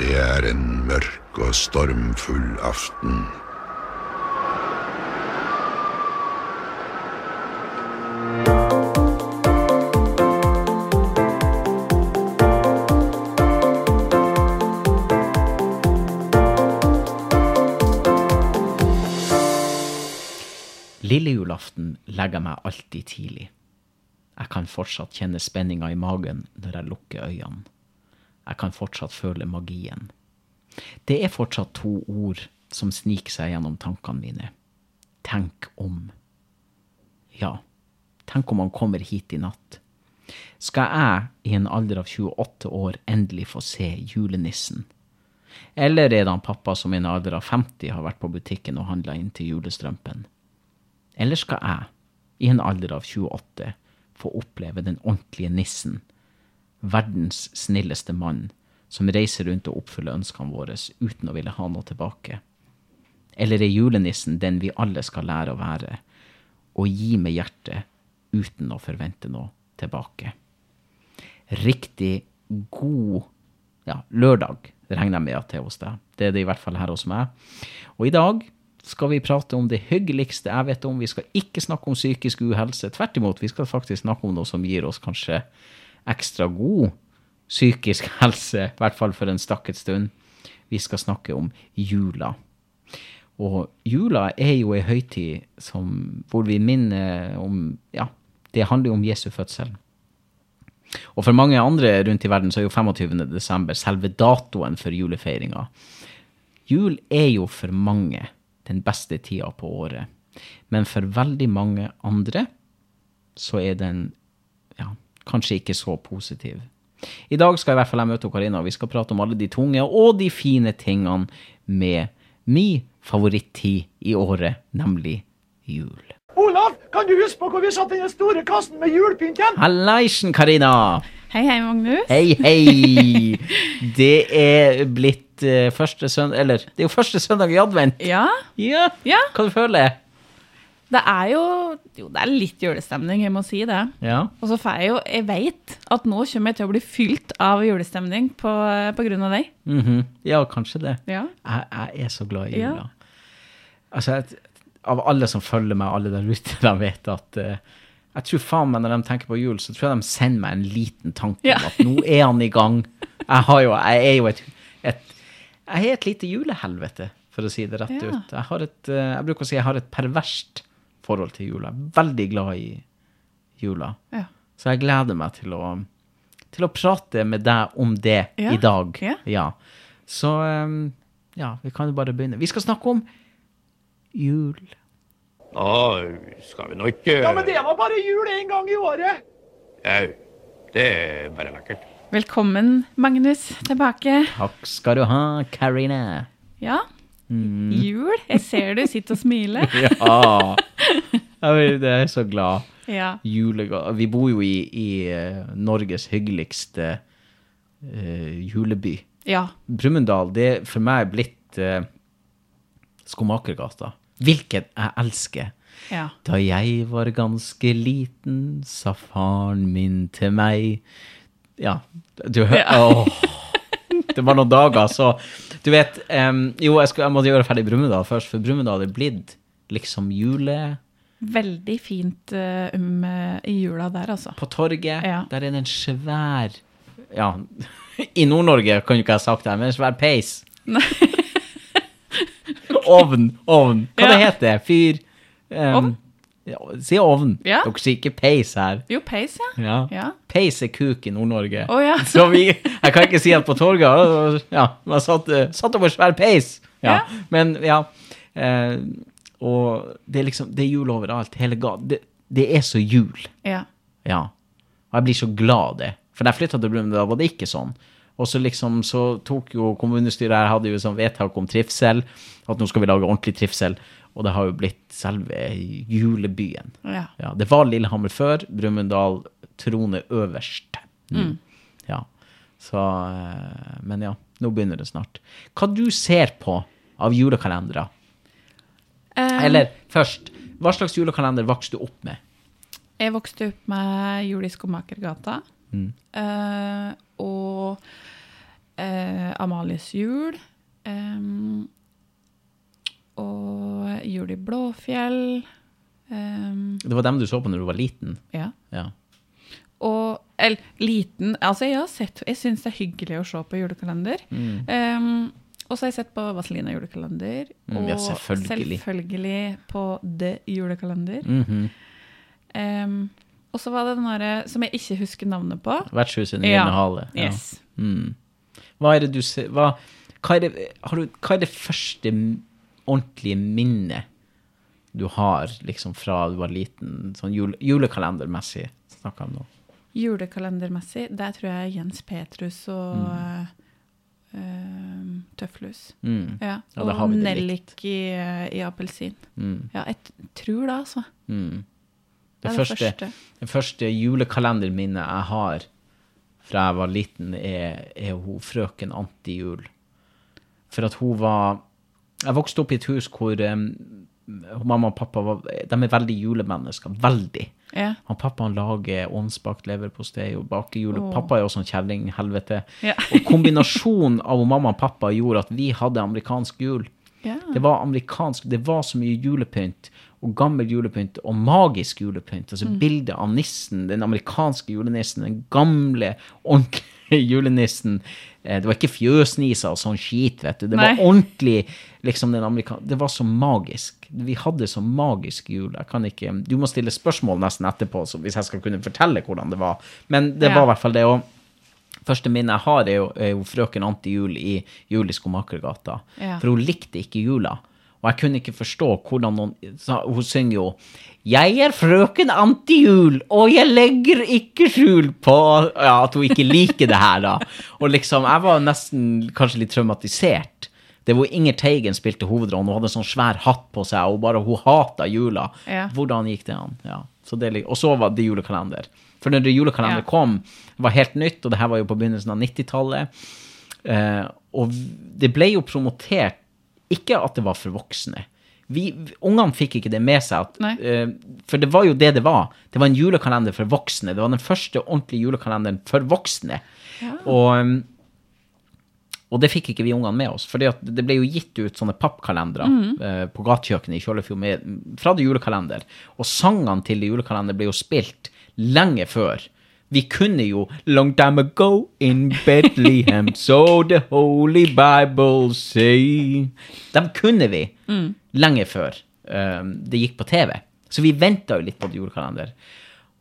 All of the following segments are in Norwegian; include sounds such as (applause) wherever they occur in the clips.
Det er en mørk og stormfull aften. Lille julaften legger meg alltid tidlig. Jeg kan fortsatt kjenne spenninga i magen når jeg lukker øynene. Jeg kan fortsatt føle magien. Det er fortsatt to ord som sniker seg gjennom tankene mine. Tenk om. Ja, tenk om han kommer hit i natt. Skal jeg, i en alder av 28 år, endelig få se julenissen? Eller er det han pappa som i en alder av 50 har vært på butikken og handla inn til julestrømpen? Eller skal jeg, i en alder av 28, få oppleve den ordentlige nissen, verdens snilleste mann, som reiser rundt og oppfyller ønskene våre uten å ville ha noe tilbake? Eller er julenissen den vi alle skal lære å være, og gi med hjertet uten å forvente noe tilbake? Riktig god ja, lørdag regner jeg med at det er hos deg. Det er det i hvert fall her hos meg. Og i dag skal vi prate om det hyggeligste jeg vet om. Vi skal ikke snakke om psykisk uhelse. Tvert imot, vi skal faktisk snakke om noe som gir oss kanskje ekstra god psykisk (laughs) helse, i hvert fall for en stakket stund. Vi skal snakke om jula. Og jula er jo ei høytid som, hvor vi minner om Ja, det handler jo om Jesu fødsel. Og for mange andre rundt i verden så er jo 25. desember selve datoen for julefeiringa. Jul er jo for mange den beste tida på året. Men for veldig mange andre så er den kanskje ikke så positiv. I dag skal i hvert fall jeg møte Karina, og vi skal prate om alle de tunge og de fine tingene med min favorittid i året, nemlig jul. Olav, kan du huske på hvor vi satt den store kassen med julepynt igjen? Hallaisen, Karina! Hei, hei, Magnus. Hei, hei! (laughs) Det er blitt eh, første søndag Eller, det er jo første søndag i advent. Ja, Ja, Ja. hva du føler det er jo Jo, det er litt julestemning, jeg må si det. Ja. Og så får jeg jo Jeg veit at nå kommer jeg til å bli fylt av julestemning på, på grunn av deg. mhm. ja, kanskje det. Ja. Jeg, jeg er så glad i Ja. jula. Altså, jeg, av alle som følger meg, alle der ute, (laughs) de vet at uh, Jeg tror faen meg når de tenker på jul, så tror jeg de sender meg en liten tanke Ja. om at nå er han i gang. Jeg, har jo, jeg er jo et, et Jeg er et lite julehelvete, for å si det rett Ja. ut. Jeg, har et, eh, jeg bruker å si jeg har et perverst forhold til jula. Veldig glad i jula. Ja. Så jeg gleder meg til å, til å prate med deg om det Ja, i dag. ja. Så um, ja, vi kan jo bare begynne. Vi skal snakke om jul. Å, skal vi nå ikke Ja, men det var bare jul en gang i året. Ja, det er bare lekkert. Velkommen, Magnus, tilbake. Takk skal du ha, Karine. Ja. Mm. Jul. Jeg ser du sitter og smiler. (laughs) Ja. Jeg er så glad. Ja. Julegave Vi bor jo i, i eh, Norges hyggeligste uh, juleby. Ja. Brumunddal, det er for meg blitt uh, Skomakergata. Hvilken jeg elsker. Ja. Da jeg var ganske liten, sa faren min til meg Ja, du hører Åh, Det var noen dager, så Du vet um, Jo, jeg, skal, jeg måtte gjøre ferdig Brumunddal først, for Brumunddal er blitt liksom jule... Veldig fint eh, um, eh, i jula der, altså. På torget, Ja. der er det en svær Ja, i Nord-Norge kan jo ikke jeg ha sagt det, men en svær peis. (laughs) ovn, ovn. Hva Ja. det heter Fyr Um, Ovn? Si ovn. Ja. Dere sier ikke peis her. Jo, peis, ja. Ja. Ja. Peis er kuk i Nord-Norge. Oh, ja. Så vi Jeg kan ikke si at på torget Ja, man satt, eh, satt over svær peis. Ja. Men ja. Eh, og det er liksom Det er jul overalt. Hele ga, Det, det er så jul. Ja. Ja. Og jeg blir så glad av det. For da jeg flytta til Brumunddal, var det ikke sånn. Og så liksom så tok jo kommunestyret her hadde jo sånn vedtak om trivsel. At nå skal vi lage ordentlig trivsel. Og det har jo blitt selve julebyen. Ja. Ja, det var Lillehammer før. Brumunddal troner øverst. Mm. Ja. Så eh, Men ja, nå begynner det snart. Hva du ser på av julekalendere? Um, Eller først, hva slags julekalender vokste du opp med? Jeg vokste opp med jul i Skomakergata. Mm. Uh, og uh, Amalies jul. em, og Jul i Blåfjell. Um, Det var dem du så på når du var liten? ja. Ja. Og eller, liten Altså, jeg har sett Jeg syns det er hyggelig å se på julekalender. Em, og så har jeg sett på Vazelina julekalender. Mm, og ja, selvfølgelig. selvfølgelig på The julekalender. Mm -hmm. um, og så var det den derre som jeg ikke husker navnet på. Vertshuset i Ja. Hale. Ja. Yes. Mm. Hva er det du ser hva, hva, er det, har du, hva er det første ordentlige minnet du har liksom fra du var liten, sånn jule, julekalendermessig snakker jeg om nå? Julekalendermessig, der tror jeg Jens Petrus og mm. Uh, tøflus. Mm. Ja. Ja, og Nellik i, i appelsin. Mm. Ja, jeg tror det, altså. Mm. Det Det, er det første, første. det første julekalenderminnet jeg har fra jeg var liten, er, er hun frøken Antijul. For at hun var Jeg vokste opp i et hus hvor um, mamma og pappa var, de er veldig julemennesker. Veldig. Ja. Han pappa han lager ovnsbakt leverpostei og baker jule. Oh. Pappa er også en kjerring, helvete. Ja. og kombinasjonen av mamma og pappa gjorde at vi hadde amerikansk jul. Ja. Det var amerikansk, det var så mye julepynt, og gammel julepynt, og magisk julepynt. Altså bildet av nissen, den amerikanske julenissen, den gamle, ordentlige (laughs) julenissen. Eh, Det var ikke fjøsniser og sånn skit, vet du. Det var ordentlig, liksom den amerikan... Det var så magisk. Vi hadde så magisk jul. Jeg kan ikke... Du må stille spørsmål nesten etterpå, så hvis jeg skal kunne fortelle hvordan det var. Men det Ja. var i hvert fall det, og første minnet jeg har, er jo, er jo frøken Antijul i Jul i Skomakergata. Ja. For hun likte ikke jula. Og jeg kunne ikke forstå hvordan noen så Hun synger jo 'Jeg er frøken Antihjul, og jeg legger ikke skjul på ja, At hun ikke liker det her, da. Og liksom, jeg var nesten kanskje litt traumatisert. Det var Inger Teigen spilte hovedrollen, hun hadde sånn svær hatt på seg, og bare hun hata jula. Ja. Hvordan gikk det an? Ja. Så det, og så var det julekalender. For når det julekalender Ja. kom, var helt nytt, og det her var jo på begynnelsen av 90-tallet. Eh, og det ble jo promotert ikke at det var for voksne. Vi, ungene fikk ikke det med seg. At, eh, for det var jo det det var. Det var en julekalender for voksne. Det var den første ordentlige julekalenderen for voksne. Og, um, og det fikk ikke vi ungene med oss. For det ble jo gitt ut sånne pappkalendere eh, på gatekjøkkenet i Kjøllefjord med, fra det julekalender. Og sangene til det julekalender ble jo spilt lenge før. Vi kunne jo Long time ago in Bethlehem, (laughs) so the holy Bible say Dem kunne vi lenge før um, det gikk på TV. Så vi venta jo litt på julekalender.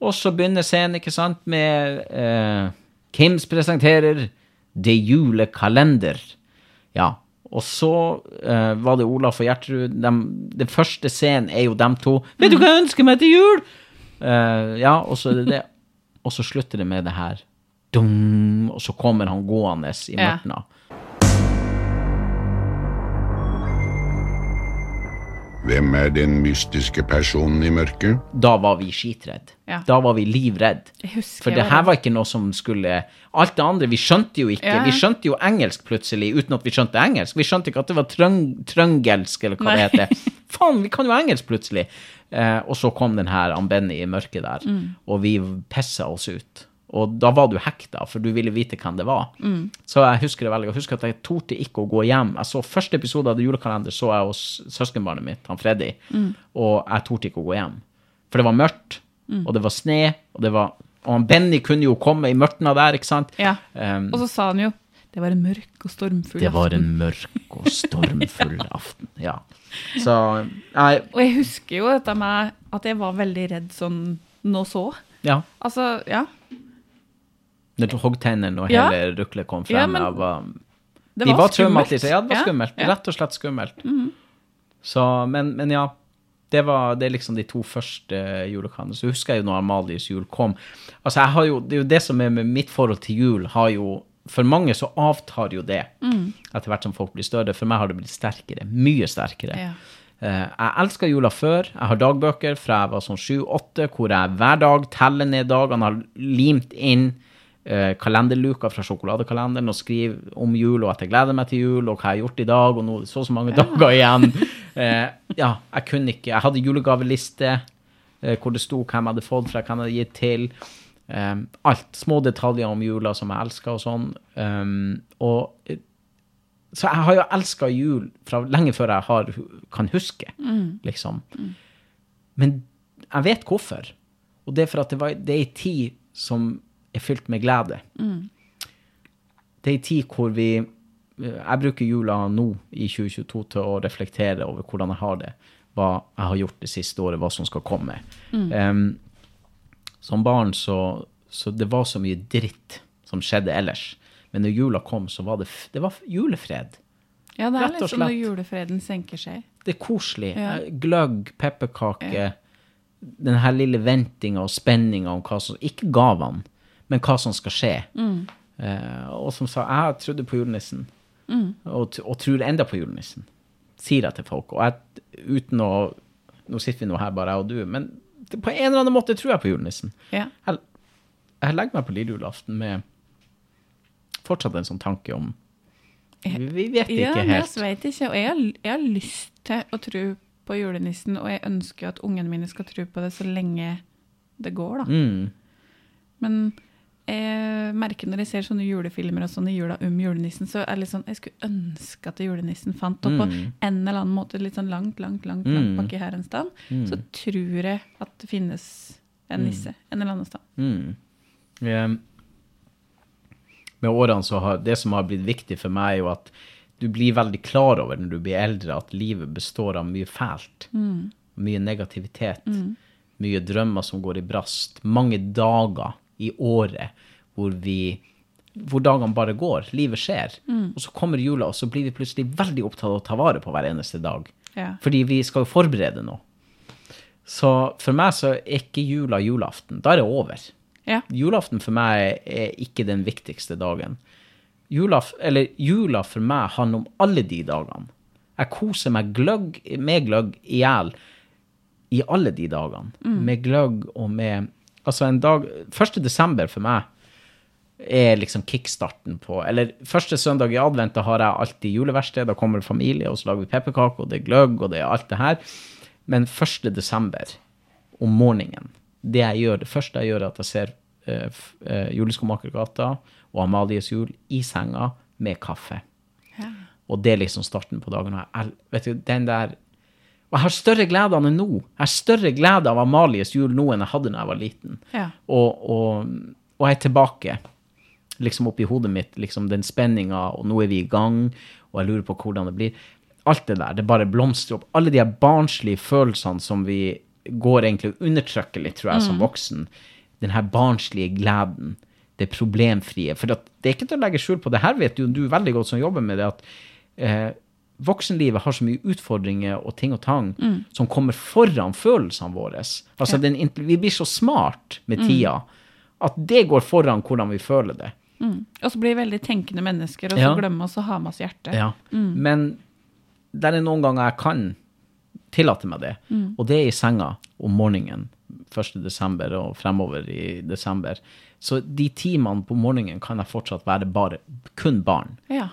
Og så begynner scenen, ikke sant, med uh, Kims presenterer Det julekalender. Ja. Og så uh, var det Olaf og Gjertrud. Dem- Den første scenen er jo dem to. Vet du hva jeg ønsker meg til jul? Uh, ja, og så er det det. Og så slutter det med det her. Dum, og så kommer han gående i Ja. Hvem er den mystiske personen i mørket? Da var vi skitredd. Ja. Da var vi livredd. For det her var ikke noe som skulle Alt det andre, vi skjønte jo ikke. Ja. Vi skjønte jo engelsk plutselig uten at vi skjønte engelsk. Vi skjønte ikke at det var trøng, trøngelsk, eller hva det heter. (laughs) Faen, vi kan jo engelsk plutselig. Eh, og så kom den her Benny i mørket der, Mm. og vi pissa oss ut. Og da var du hekta, for du ville vite hvem det var. Mm. Så jeg husker det veldig godt. Jeg husker at jeg torde ikke å gå hjem. Jeg så Første episode av det julekalender så jeg hos søskenbarnet mitt, han Freddy, Mm. og jeg torde ikke å gå hjem. For det var mørkt, Mm. og det var sne, og det var Og han Benny kunne jo komme i mørtna der, ikke sant? Ja. Um, Og så sa han jo det var en mørk og stormfull aften. det var en mørk og stormfull (laughs) aften. Ja. Så jeg Og jeg husker jo dette med at jeg var veldig redd sånn nå så. ja. Altså, ja. Når hoggtennene og Ja. hele ruklet kom frem, Ja, men var Det De var skummelt. traumatisert. Ja, det var skummelt. ja. Rett og slett skummelt. Så, men, men ja. Det, var, det er liksom de to første julekalenderne. Så husker jeg jo når Amalies jul kom. Altså, jeg har jo, Det er jo det som er med mitt forhold til jul, har jo For mange så avtar jo det mm. etter hvert som folk blir større. For meg har det blitt sterkere. Mye sterkere. Ja. Eh, jeg elska jula før. Jeg har dagbøker fra jeg var sånn sju-åtte, hvor jeg hver dag teller ned dagene, har limt inn kalenderluka fra sjokoladekalenderen og skrive om jul, og at jeg gleder meg til jul, og hva jeg har gjort i dag, og nå så og så mange dager igjen. Eh, ja, jeg kunne ikke Jeg hadde julegaveliste eh, hvor det sto hvem jeg hadde fått fra, hvem jeg hadde gitt til. Alt. Små detaljer om jula som jeg elska og sånn. Um, og eh, Så jeg har jo elska jul fra lenge før jeg har, kan huske, liksom. Men jeg vet hvorfor. Og det er for at det, var, det er ei tid som er fylt med glede. Det er ei tid hvor vi Jeg bruker jula nå i 2022 til å reflektere over hvordan jeg har det. Hva jeg har gjort det siste året, hva som skal komme. Em, som barn så, så det var så mye dritt som skjedde ellers. Men når jula kom, så var det, det var julefred. Ja, det er Rett og liksom når julefreden senker seg. Det er koselig. Ja. Gløgg, Gløgg, pepperkake. Den her lille ventinga og spenninga om hva som Ikke gavene, men hva som skal skje. Eh, og som sa, jeg trodde på julenissen. Og, og tror enda på julenissen. Sier jeg til folk. Og jeg, uten å Nå sitter vi nå her, bare jeg og du, men det, på en eller annen måte tror jeg på julenissen. Yeah. Jeg, jeg legger meg på lille julaften med fortsatt en sånn tanke om Vi, vet Ja, ikke helt. jeg vet ikke. Og jeg har, jeg har lyst til å tro på julenissen, og jeg ønsker at ungene mine skal tro på det så lenge det går, da. Mm. Men jeg merker når jeg ser sånne julefilmer og sånne jula om julenissen, så er det litt sånn Jeg skulle ønske at julenissen fant opp på Mm. en eller annen måte, litt sånn langt, langt, langt, Mm. langt baki her en sted. Så tror jeg at det finnes en nisse en eller annen sted. Mm. Eh, Med årene så har det som har blitt viktig for meg, er jo at du blir veldig klar over når du blir eldre, at livet består av mye fælt. Mye negativitet. Mye drømmer som går i brast. Mange dager i året hvor vi hvor dagene bare går. Livet skjer. Og så kommer jula, og så blir vi plutselig veldig opptatt av å ta vare på hver eneste dag. Ja. Fordi vi skal jo forberede noe. Så for meg så er ikke jula julaften. Da er det over. Ja. Julaften for meg er ikke den viktigste dagen. Jula, eller jula for meg handler om alle de dagene. Jeg koser meg gløgg, med gløgg i hjel i alle de dagene. Med gløgg og med Altså, en dag 1. desember for meg er liksom kickstarten på Eller første søndag i advent, da har jeg alltid juleverksted. Da kommer familie, og så lager vi pepperkaker, og det er gløgg, og det er alt det her. Men 1. desember om morgenen, det jeg gjør, det første jeg gjør, er at jeg ser uh, uh, Juleskomakergata og Amalies jul i senga med kaffe. Ja. Og det er liksom starten på dagen. Og jeg, vet du, den der Og jeg har større glede av det nå. Jeg har større glede av Amalies jul nå enn jeg hadde da jeg var liten. Ja. Og, og, og jeg er tilbake, liksom oppi hodet mitt, liksom den spenninga, og nå er vi i gang, og jeg lurer på hvordan det blir. Alt det der, det bare blomstrer opp. Alle de her barnslige følelsene som vi går egentlig og undertrykker litt, tror jeg, som voksen. Den her barnslige gleden. Det problemfrie. For det er ikke til å legge skjul på, det her vet jo du veldig godt som jobber med det, at eh, voksenlivet har så mye utfordringer og ting og tang som kommer foran følelsene våre. Altså, den, vi blir så smart med tida at det går foran hvordan vi føler det. Mm. Og så blir vi veldig tenkende mennesker, og så Ja. glemmer vi oss å ha med oss hjertet. Ja. Men det er noen ganger jeg kan tillate meg det, og det er i senga om morgenen 1. desember og fremover i desember. Så de timene på morgenen kan jeg fortsatt være bare kun barn. Ja.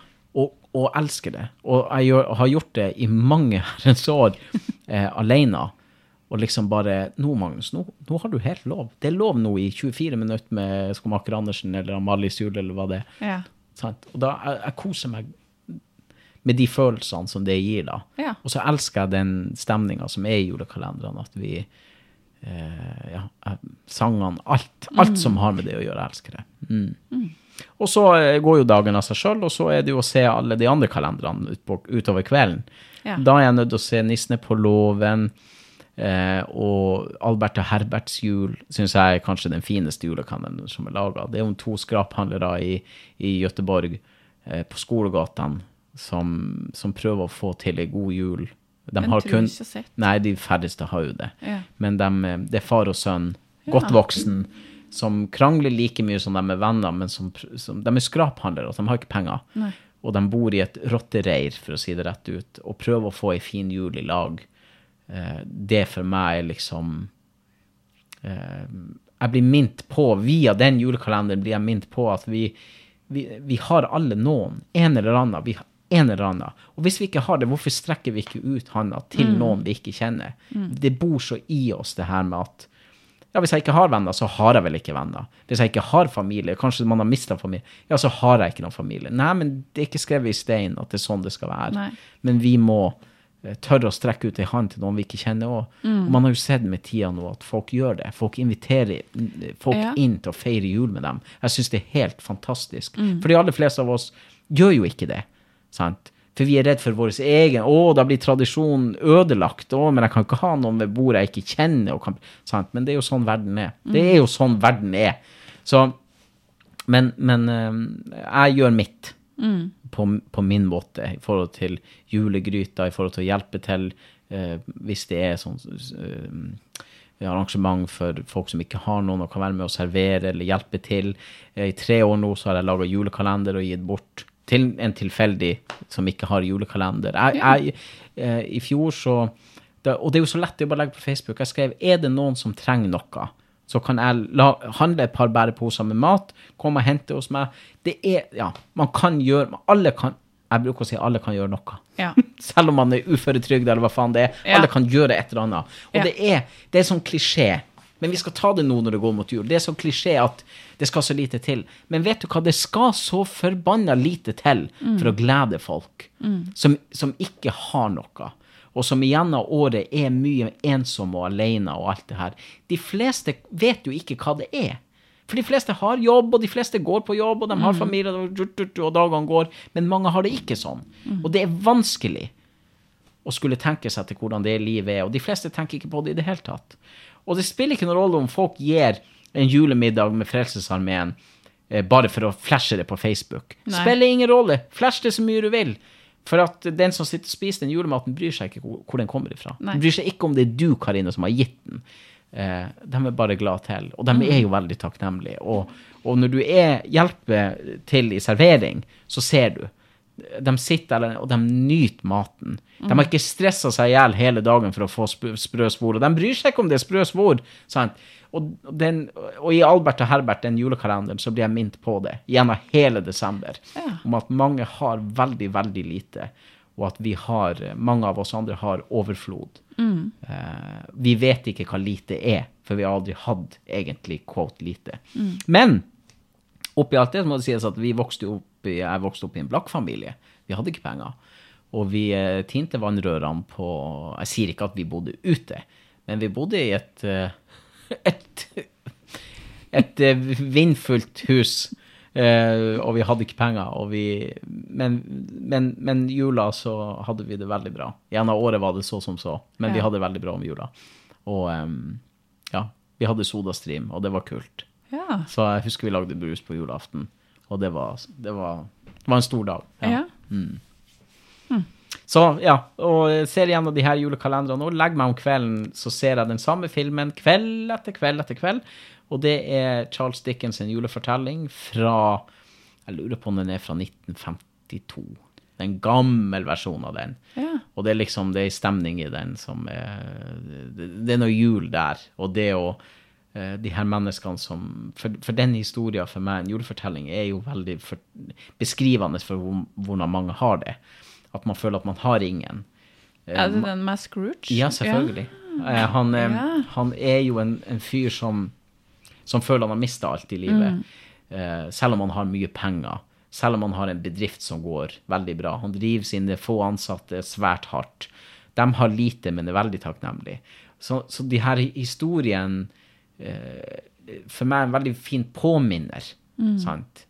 Og, elsker det. Og jeg har gjort det i mange (laughs) herrens år eh, alene. Og liksom bare Nå, Magnus, nå, nå har du helt lov. Det er lov nå i 24 minutter med Skomaker Andersen eller Amalie Sule eller hva det er. Ja. Og da jeg, jeg koser meg med de følelsene som det gir, da. Ja. Og så elsker jeg den stemninga som er i julekalenderne, at vi eh, Ja, sangene, alt. Alt som har med det å gjøre, jeg elsker det. Mm. Og så eh, går jo dagen av seg sjøl, og så er det jo å se alle de andre kalenderne ut på, utover kvelden. Ja. Da er jeg nødt til å se Nissene på låven. Eh, og Albert og Herberts jul syns jeg er kanskje den fineste julekalenderen som er laga. Det er jo to skraphandlere i, i Gøteborg eh, på skolegatene som, som prøver å få til ei god jul. De har kun. Nei, de færreste har jo det. Ja. Men de, det er far og sønn, godt voksen, som krangler like mye som de er venner, men som, som de er skraphandlere, og de har ikke penger. Nei. Og de bor i et rottereir, for å si det rett ut, og prøver å få ei fin jul i lag. Eh, det for meg er liksom eh, Jeg blir minnet på, via den julekalenderen blir jeg minnet på at vi, vi, vi har alle noen, en eller annen. Vi en eller annen. Og hvis vi ikke har det, hvorfor strekker vi ikke ut handa til noen vi ikke kjenner? Det bor så i oss, det her med at Ja, hvis jeg ikke har venner, så har jeg vel ikke venner. Hvis jeg ikke har familie, kanskje man har mista familie, ja, så har jeg ikke noen familie. Nei, men det er ikke skrevet i stein at det er sånn det skal være. Nei. Men vi må eh, tørre å strekke ut ei hånd til noen vi ikke kjenner òg. Mm. Man har jo sett med tida nå at folk gjør det. Folk inviterer mm, folk Ja. inn til å feire jul med dem. Jeg syns det er helt fantastisk. Mm. For de aller fleste av oss gjør jo ikke det. sant? For vi er redd for vår egen Å, da blir tradisjonen ødelagt. Å, men jeg kan ikke ha noen ved bordet jeg ikke kjenner. Og kan, sant? Men det er jo sånn verden er. Det er jo sånn verden er. Så Men, men eh, jeg gjør mitt på, på min måte i forhold til julegryta, i forhold til å hjelpe til eh, hvis det er sånn eh, arrangement for folk som ikke har noen og kan være med å servere eller hjelpe til. Eh, I tre år nå så har jeg laga julekalender og gitt bort til en tilfeldig som ikke har julekalender. Jeg, jeg, eh, I fjor så det, Og det er jo så lett er bare legge på Facebook. Jeg skrev er det noen som trenger noe, så kan jeg la, handle et par bæreposer med mat, komme og hente hos meg. Det er Ja, man kan gjøre Alle kan Jeg bruker å si alle kan gjøre noe. Ja. (laughs) Selv om man er uføretrygd eller hva faen det er. Ja. Alle kan gjøre et eller annet. Og Ja. det, er, det er sånn klisjé. Men vi skal ta det nå når det går mot jul. Det er sånn klisjé at det skal så lite til. Men vet du hva, det skal så forbanna lite til for å glede folk som, som ikke har noe. Og som gjennom året er mye ensomme og alene og alt det her. De fleste vet jo ikke hva det er. For de fleste har jobb, og de fleste går på jobb, og de har familie, og, og dagene går. Men mange har det ikke sånn. Og det er vanskelig å skulle tenke seg til hvordan det livet er. Og de fleste tenker ikke på det i det hele tatt. Og det spiller ikke noen rolle om folk gir en julemiddag med Frelsesarmeen eh, bare for å flashe det på Facebook. Nei. Spiller ingen rolle. Flash det så mye du vil. For at den som sitter og spiser den julematen, bryr seg ikke hvor, den kommer ifra. Nei. Den bryr seg ikke om det er du, Karina, som har gitt den. Eh, de er bare glad til. Og de er jo veldig takknemlige. Og, og når du er hjelper til i servering, så ser du. De sitter der, og de nyter maten. De har ikke stressa seg i hjel hele dagen for å få sp- sprø svor. Og de bryr seg ikke om det er sprø svor. Sant? Og, den, og i Albert og Herbert, den julekalenderen, så blir jeg minnet på det gjennom hele desember. Ja. Om at mange har veldig, veldig lite. Og at vi har, mange av oss andre har overflod. Eh, vi vet ikke hva lite er, for vi har aldri hatt egentlig quote lite. Men oppi alt det så må det sies at vi vokste jo opp i, jeg vokste opp i en blakkfamilie. Vi hadde ikke penger. Og vi eh, tinte vannrørene på Jeg sier ikke at vi bodde ute, men vi bodde i et eh, (laughs) et, et eh, vindfullt hus. og vi hadde ikke penger. Og vi, men, men, men jula så hadde vi det veldig bra. Gjennom året var det så som så, men vi hadde det veldig bra om jula. Og ja, vi hadde sodastream, og det var kult. Ja. Så jeg husker vi lagde brus på julaften, og det var, det var, det var en stor dag. ja. Så ja, og jeg ser gjennom de her julekalenderne og legger meg om kvelden, så ser jeg den samme filmen kveld etter kveld etter kveld. Og det er Charles Dickens' en julefortelling fra Jeg lurer på om den er fra 1952. Det er en gammel versjon av den. Ja. Og det er liksom det er stemning i den som er Det, det er noe jul der. Og det å De her menneskene som For, for den historien for meg, en julefortelling, er jo veldig for, beskrivende for hvordan mange har det. At man føler at man har ingen. Eh, Er det den med Scrooge? ja, selvfølgelig. Ja. han, eh, Ja. han er jo en, en fyr som, som føler han har mista alt i livet. Mm. selv om han har mye penger. Selv om han har en bedrift som går veldig bra. Han driver sine få ansatte svært hardt. De har lite, men er veldig takknemlige. Så, så de her historien eh, For meg en veldig fin påminner. Sant?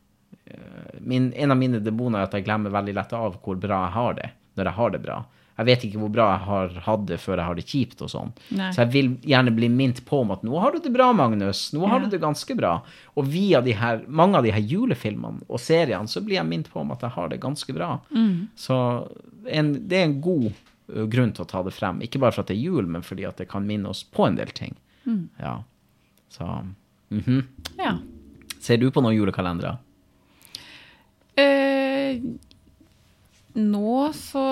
Eh, min, en av mine demoner er at jeg glemmer veldig lett av hvor bra jeg har det når jeg har det bra. Jeg vet ikke hvor bra jeg har hatt det før jeg har det kjipt og sånn. Så jeg vil gjerne bli minnet på om at nå har du det bra, Magnus. Nå har Ja. du det ganske bra. Og via de her, mange av de her julefilmene og seriene så blir jeg minnet på om at jeg har det ganske bra. Så en, det er en god grunn til å ta det frem. Ikke bare for at det er jul, men fordi at det kan minne oss på en del ting. Ja. Så mhm. Ja. Ser du på noen julekalendere? Eh, nå så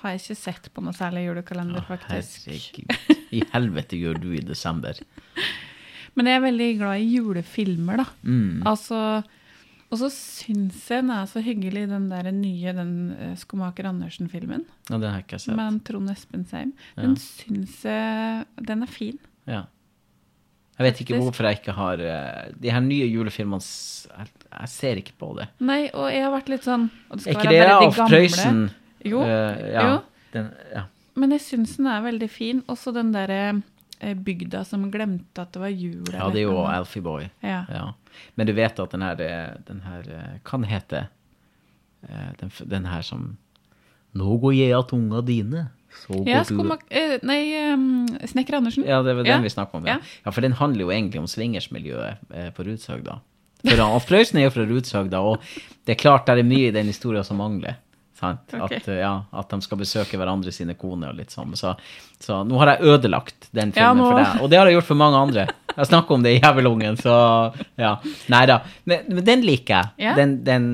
har jeg ikke sett på noe særlig julekalender, faktisk. Herregud. I helvete gjør du i desember. (laughs) Men jeg er veldig glad i julefilmer, da. Mm. Altså, og så syns jeg den er så hyggelig, den der nye den eh, Skomaker Andersen-filmen Ja, den har jeg ikke sett. med Trond Espen Seim. Den syns jeg Den er fin. Ja. Jeg vet ikke hvorfor jeg ikke har eh, De her nye julefilmene jeg, jeg ser ikke på det. Nei, og jeg har vært litt sånn og det Er skal ikke være det Alf. Prøysen? Jo, Uh, ja, jo. Den, ja. Men jeg syns den er veldig fin. Også den derre eh, bygda som glemte at det var jul. ja, det er jo. Alfie Boy. Ja. Ja. Men du vet at den her, den her kan hete den den, her som Nå går jeg av tunga dine, Ja, skomak... Eh, nei, um, Snekker Andersen. Ja, det var den Ja. vi snakka om. Ja. Ja. ja, for den handler jo egentlig om swingersmiljøet eh, på Rudshøgda. For Frøysen er jo fra Rudshøgda, og det er klart det er mye i den historien som mangler. Sant? Ok. At, eh, ja, at de skal besøke hverandre sine koner og litt sånn. Så, så nå har jeg ødelagt den Ja, filmen nå- for deg. Og det har jeg gjort for mange andre. Jeg snakker om det i Jævelungen, så ja. Nei da. Men, men den liker jeg. Ja. Den, den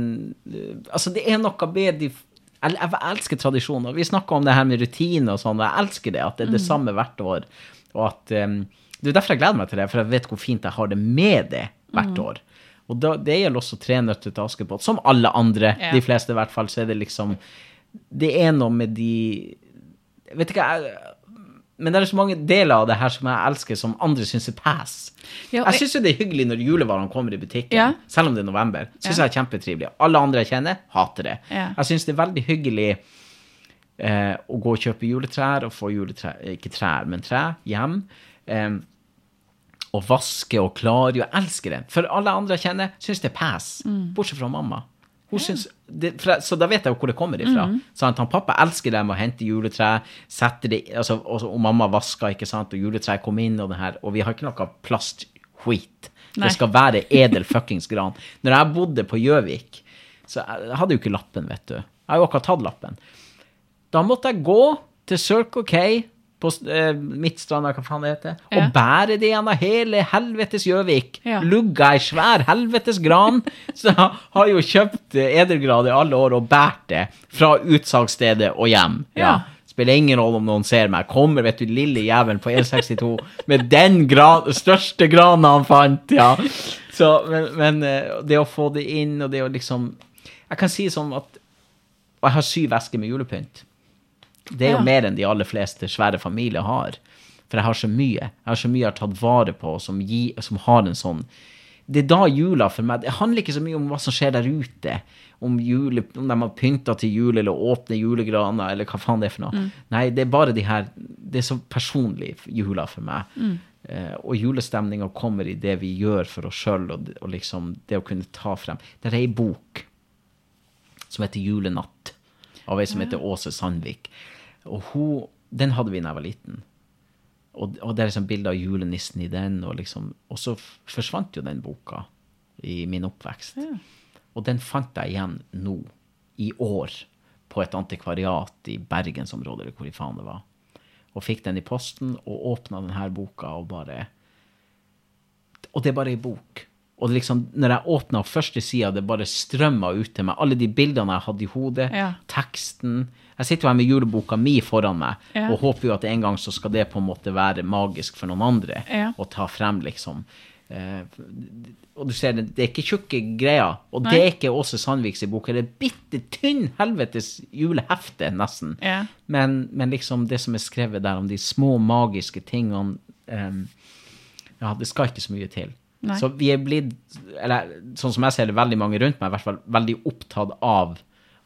Altså, det er noe med de jeg, jeg elsker tradisjoner. Vi snakker om det her med rutine og sånn, og jeg elsker det. At det er det samme hvert år. Og at um, Det er derfor jeg gleder meg til det, for jeg vet hvor fint jeg har det med det hvert år. Og da, det gjelder også Tre nøtter til Askepott. Som alle andre, Ja. de fleste i hvert fall, så er det liksom Det er noe med de Vet ikke jeg men det er så mange deler av det her som jeg elsker, som andre syns er pass. Ja, jeg syns jo det er hyggelig når julevarene kommer i butikken, Ja. selv om det er november. Syns Ja. jeg er kjempetrivelig. Alle andre jeg kjenner, hater det. Jeg syns det er veldig hyggelig eh, å gå og kjøpe juletrær og få juletrær, ikke trær, men tre hjem. Eh, og vaske og klargjøre. Jeg elsker det. For alle andre jeg kjenner, syns det er pass. Bortsett fra mamma. Det, fra, så da vet jeg jo hvor det kommer ifra. Sant? Han pappa elsker dem og å hente juletre, setter det, altså, og, og mamma vasker, ikke sant, og juletreet kom inn, og det her, og vi har ikke noe plast-skit. Det skal være edel fuckings gran. Når jeg bodde på Gjøvik, så jeg hadde jo ikke lappen, vet du. Jeg har jo akkurat tatt lappen. Da måtte jeg gå til Circle K på eh, Midtstranda, hva faen det heter, Ja. og bære det gjennom hele helvetes Gjøvik. Ja. Lugga ei svær helvetes gran. (laughs) Så har jo kjøpt eh, edelgrad i alle år og båret det fra utsalgsstedet og hjem. Ja. Ja. Spiller ingen rolle om noen ser meg. Kommer, vet du, lille jævelen på E62 med den gran, største grana han fant, ja. Så, men, men eh, det å få det inn, og det å liksom Jeg kan si sånn at Og jeg har syv esker med julepynt. Det er jo Ja. mer enn de aller fleste svære familier har. For jeg har så mye. Jeg har så mye jeg har tatt vare på, som, gi, som har en sånn Det er da jula for meg Det handler ikke så mye om hva som skjer der ute. Om, jule, om de har pynta til jul, eller åpner julegraner, eller hva faen det er for noe. Nei, det er bare de her Det er så personlig jula for meg. Eh, og julestemninga kommer i det vi gjør for oss sjøl, og, og liksom det å kunne ta frem Det er ei bok som heter Julenatt, av ei som heter Åse Sandvik. Og hun, den hadde vi da jeg var liten. Og, og det er liksom bilde av julenissen i den, og liksom Og så forsvant jo den boka i min oppvekst. Og den fant jeg igjen nå, i år, på et antikvariat i bergensområdet, eller hvor i faen det var. Og fikk den i posten, og åpna denne boka, og bare Og det er bare ei bok. Og liksom, når jeg åpna første sida, det bare strømma ut til meg. Alle de bildene jeg hadde i hodet, Ja. teksten Jeg sitter jo her med juleboka mi foran meg Ja. og håper jo at en gang så skal det på en måte være magisk for noen andre Ja. å ta frem, liksom. Uh, og du ser, det det er ikke tjukke greier. Og det er ikke Åse Sandviks bok. Det er bitte tynn helvetes julehefte, nesten. Ja. Men, men liksom det som er skrevet der om de små magiske tingene um, Ja, det skal ikke så mye til. Nei. Så vi er blitt, eller sånn som jeg ser det, veldig mange rundt meg, i hvert fall veldig opptatt av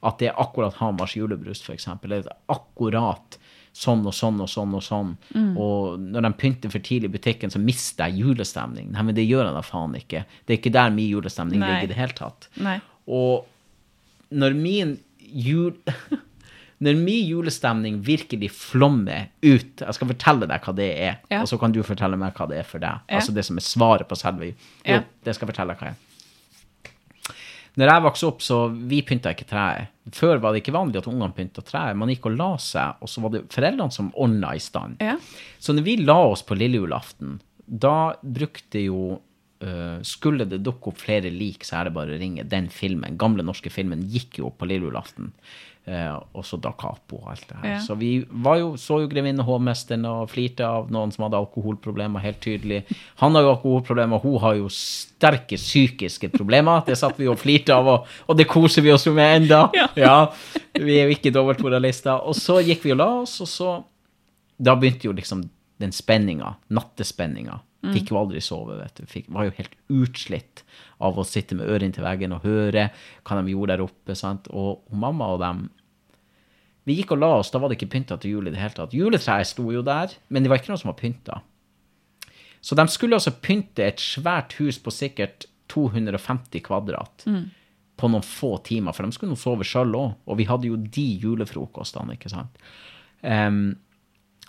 at det er akkurat Hamars julebrus, eksempel. Det er akkurat sånn og sånn og sånn og sånn. Mm. Og når de pynter for tidlig i butikken, så mister jeg julestemning. Nei, men det gjør jeg da faen ikke. Det er ikke der min julestemning Nei. ligger i det hele tatt. Nei. Og når min jul... (laughs) Når min julestemning virkelig flommer ut Jeg skal fortelle deg hva det er, Ja. og så kan du fortelle meg hva det er for deg. Ja. Altså det som er svaret på selve Jo, det skal jeg fortelle deg hva er. Når jeg vokste opp, så vi pynta ikke treet. Før var det ikke vanlig at ungene pynta treet. Man gikk og la seg, og så var det foreldrene som ordna i stand. Ja. Så når vi la oss på lille julaften, da brukte jo Uh, Skulle det dukke opp flere lik, så er det bare å ringe. Den filmen, gamle norske filmen gikk jo opp på lille julaften. Eh, og så Da Capo og alt det her. Ja. Så vi var jo, så jo Grevinne Hovmesteren og flirte av noen som hadde alkoholproblemer, helt tydelig. Han har jo alkoholproblemer, hun har jo sterke psykiske problemer. Det satt vi og flirte av, og, og det koser vi oss jo med enda. Ja. Vi er jo ikke dobbeltmoralister. Og så gikk vi og la oss, og så Da begynte jo liksom den spenninga, nattespenninga. Fikk jo aldri sove, vet du. Fikk, var jo helt utslitt av å sitte med øret inntil veggen og høre hva de gjorde der oppe. sant? Og, og mamma og dem Vi gikk og la oss, da var det ikke pynta til jul i det hele tatt. Juletreet sto jo der, men det var ikke noe som var pynta. Så de skulle altså pynte et svært hus på sikkert 250 kvadrat på noen få timer, for de skulle nå sove sjøl òg. Og vi hadde jo de julefrokostene, ikke sant. Em,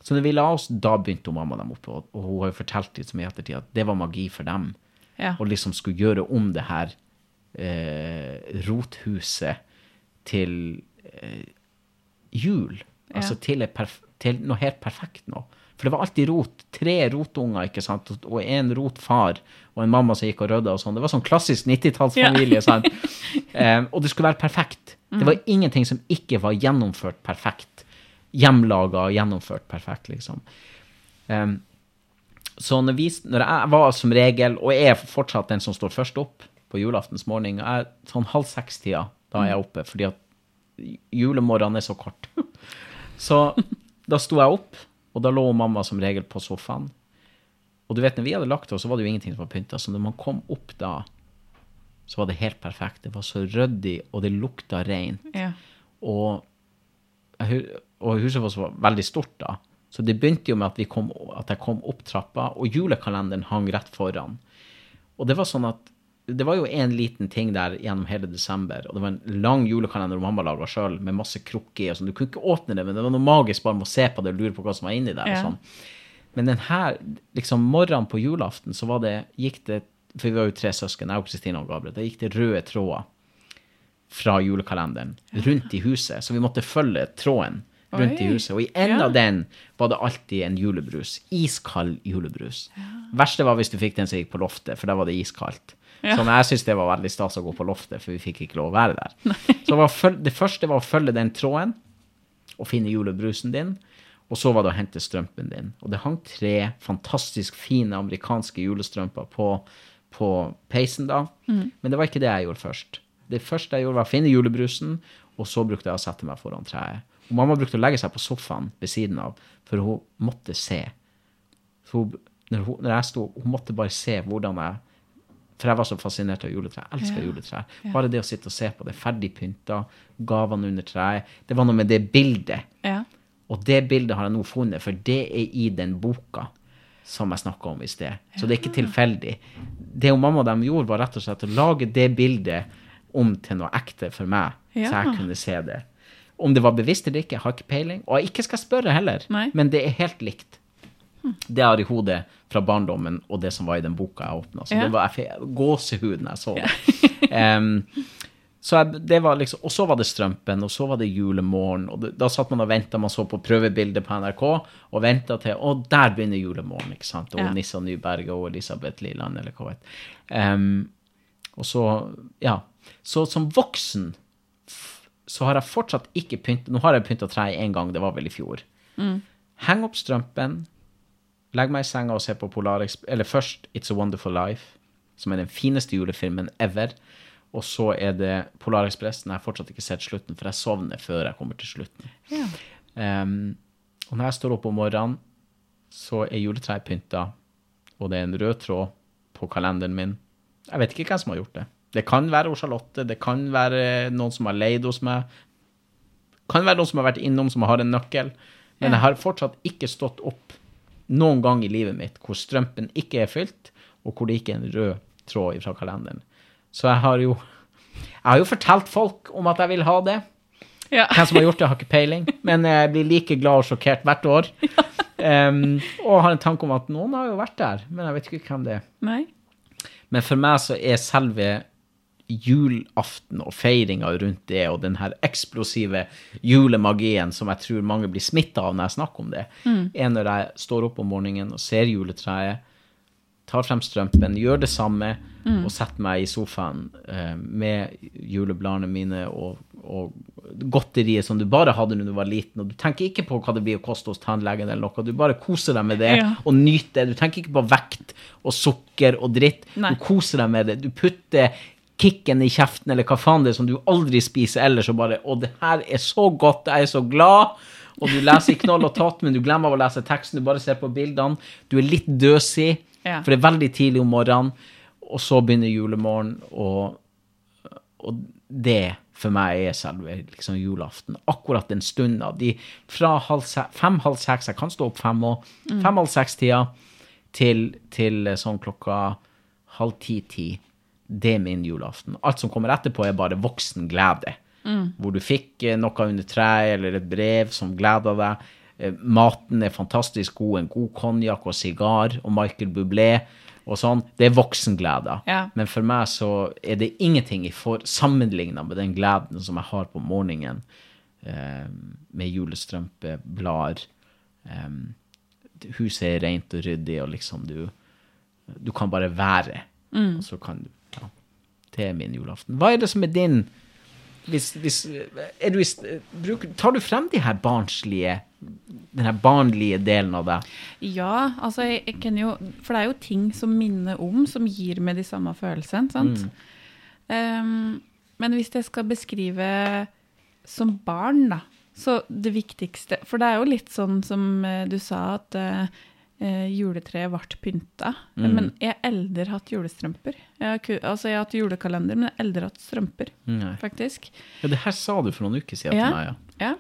så når vi la oss, da begynte mamma dem opp. og, hun har jo fortalt litt som i ettertid at det var magi for dem. Ja. Å liksom skulle gjøre om det her eh, rothuset til eh, jul. Altså Ja. til, et perf til noe helt perfekt nå. For det var alltid rot. Tre rotunger, ikke sant, og- og en rotfar, og en mamma som gikk og rydda og sånn. Det var sånn klassisk 90-tallsfamilie, Ja. um, (laughs) og det skulle være perfekt. Det var ingenting som ikke var gjennomført perfekt. Hjemlaga og gjennomført perfekt, liksom. Um, så når, vi, når jeg var som regel, og jeg er fortsatt den som står først opp på julaftens morgen, jeg sånn halv seks-tida, da er jeg oppe, fordi at julemorgenen er så kort. (laughs) så da sto jeg opp, og da lå mamma som regel på sofaen. Og du vet, når vi hadde lagt oss, så var det jo ingenting som var pynta, så når man kom opp da, så var det helt perfekt. Det var så ryddig, og det lukta rent. Ja. Og, jeg og huset vårt var veldig stort da. Så det begynte jo med at, vi kom, at jeg kom opp trappa, og julekalenderen hang rett foran. Og det var sånn at det var jo en liten ting der gjennom hele desember, og det var en lang julekalender mamma laga sjøl, med masse krukker og sånn. Du kunne ikke åpne det, men det var noe magisk bare med å se på det og lure på hva som var inni der. Ja. og sånn. Men den her, liksom morgenen på julaften, så var det, gikk det For vi var jo tre søsken, jeg og Kristina og Gabriel. Da gikk det røde tråder fra julekalenderen rundt i huset, så vi måtte følge tråden rundt i huset. Og i enden Ja. av den var det alltid en julebrus. Iskald julebrus. Verste var hvis du fikk den som gikk på loftet, for da var det iskaldt. Ja. Så jeg syns det var veldig stas å gå på loftet, for vi fikk ikke lov å være der. Så det, var føl- det første var å følge den tråden og finne julebrusen din. Og så var det å hente strømpen din. Og det hang tre fantastisk fine amerikanske julestrømper på, på peisen da. Men det var ikke det jeg gjorde først. Det første jeg gjorde, var å finne julebrusen, og så brukte jeg å sette meg foran treet. Og mamma brukte å legge seg på sofaen ved siden av, for hun måtte se. Så hun, når, hun, når jeg sto, hun måtte bare se hvordan jeg For jeg var så fascinert av juletre. Jeg elsker Ja. juletre. Bare det å sitte og se på det, ferdig pynta, gavene under treet. Det var noe med det bildet. Ja. Og det bildet har jeg nå funnet, for det er i den boka som jeg snakka om i sted. Så det er ikke tilfeldig. Det hun mamma og dem gjorde, var rett og slett å lage det bildet om til noe ekte for meg, så jeg kunne se det. Om det var bevisst eller ikke, jeg har ikke peiling. Og jeg ikke skal spørre heller, Nei. men det er helt likt. Det jeg har i hodet fra barndommen og det som var i den boka jeg åpna. Så Ja. det var gåsehud når jeg så det. um, (laughs) så jeg, det var liksom, og så var det Strømpen, og så var det julemorgen. og det, Da satt man og venta, man så på prøvebildet på NRK, og venta til Og der begynner julemorgen, ikke sant? Og Ja. Nissa Nyberget og Elisabeth Liland, eller hva vet um, Og så, ja. Så som voksen så har jeg fortsatt ikke pynta Nå har jeg pynta treet én gang, det var vel i fjor. Heng opp strømpen, legg meg i senga og se på Polarex Eller først It's a Wonderful Life, som er den fineste julefilmen ever. Og så er det Polarekspressen. Jeg har fortsatt ikke sett slutten, for jeg sovner før jeg kommer til slutten. Ja. Um, og når jeg står opp om morgenen, så er juletreet pynta, og det er en rød tråd på kalenderen min. Jeg vet ikke hvem som har gjort det. Det kan være Charlotte, det kan være noen som har leid hos meg. Kan være noen som har vært innom, som har en nøkkel. Men jeg har fortsatt ikke stått opp noen gang i livet mitt hvor strømpen ikke er fylt, og hvor det ikke er en rød tråd fra kalenderen. Så jeg har jo Jeg har jo fortalt folk om at jeg vil ha det. Ja. Hvem som har gjort det, har ikke peiling, men jeg blir like glad og sjokkert hvert år. Em, og har en tanke om at noen har jo vært der, men jeg vet ikke hvem det er. Nei. Men for meg så er selve julaften og feiringa rundt det, og den her eksplosive julemagien som jeg tror mange blir smitta av når jeg snakker om det, er når jeg står opp om morgenen og ser juletreet, tar frem strømpen, gjør det samme, og setter meg i sofaen eh, med julebladene mine og, og godteriet som du bare hadde når du var liten, og du tenker ikke på hva det blir å koste hos tannlegen eller noe, du bare koser deg med det Ja. og nyter det. Du tenker ikke på vekt og sukker og dritt. Nei. Du koser deg med det. Du putter kicken i kjeften eller hva faen det er som du aldri spiser ellers, og bare 'Å, det her er så godt, jeg er så glad. Og du leser i knoll og tatt, men du glemmer å lese teksten, du bare ser på bildene. Du er litt døsig, Ja. For det er veldig tidlig om morgenen, og så begynner julemorgen, og, og det for meg er selve liksom, julaften. Akkurat den stunda. De, fra halv se, fem-halv seks, jeg kan stå opp fem og fem-halv seks-tida, til, til eh, sånn klokka halv ti-ti. Det er min julaften. Alt som kommer etterpå, er bare voksen glede. Hvor du fikk eh, noe under treet eller et brev som gleda deg. Eh, Maten er fantastisk god. En god konjakk og sigar og Michael Bublé og sånn. Det er voksenglede. Ja. Men for meg så er det ingenting i for, sammenligna med den gleden som jeg har på morgenen eh, med julestrømpe, blader. Eh, huset er rent og ryddig, og liksom du Du kan bare være. Og så kan du. Det er min julaften. Hva er det som er din hvis, hvis, er du, Tar du frem de her barnslige den her barnlige delen av deg? Ja, altså jeg, jeg kan jo For det er jo ting som minner om, som gir meg de samme følelsene, sant? Um, men hvis jeg skal beskrive som barn, da, så det viktigste For det er jo litt sånn som eh, du sa, at eh, eh, juletreet ble pynta. Men jeg har aldri hatt julestrømper. Jeg har, altså jeg har hatt julekalender, men jeg har aldri hatt strømper, Nei. faktisk. Ja, det her sa du for noen uker siden Ja. til meg, ja. Ja.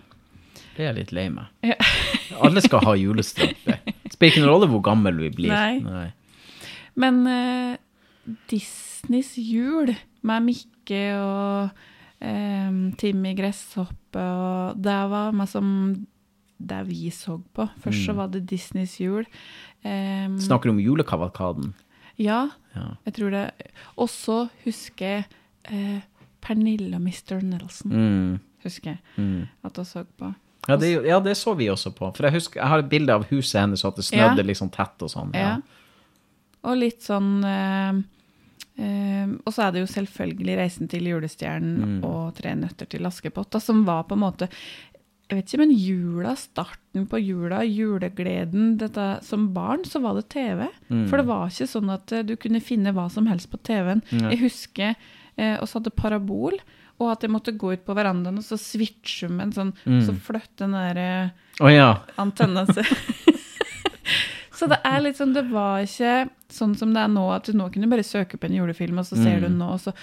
Det er jeg litt lei meg. Ja. (laughs) Alle skal ha julestrømpe. Spiller ikke noen rolle hvor gammel vi blir. Nei. Men eh, Disneys jul med Mikke og eh, Timmy Gresshoppe og Det var meg som det vi så på. Først så var det Disneys jul. Um, Snakker du om julekavalkaden? ja, Ja. jeg tror det. Og så husker jeg eh, Pernille og Mr. Nelson. Mm. Husker jeg Mm. at jeg så på. Ja, det, ja, det så vi også på. For jeg husker, jeg har et bilde av huset hennes, og at det snødde Ja. liksom tett og sånn. Ja. Og litt sånn eh, eh, Og så er det jo selvfølgelig 'Reisen til julestjernen' og 'Tre nøtter til Askepott', da, som var på en måte jeg vet ikke, men jula, starten på jula, julegleden dette, Som barn så var det TV. For det var ikke sånn at eh, du kunne finne hva som helst på TV-en. Jeg husker eh, oss hadde parabol, og at jeg måtte gå ut på verandaen og så switche med en sånn Så flytte den der eh, oh, ja. antenna seg. (laughs) så det er litt sånn, det var ikke sånn som det er nå, at du nå kunne bare søke på en julefilm, og så ser du den nå, og så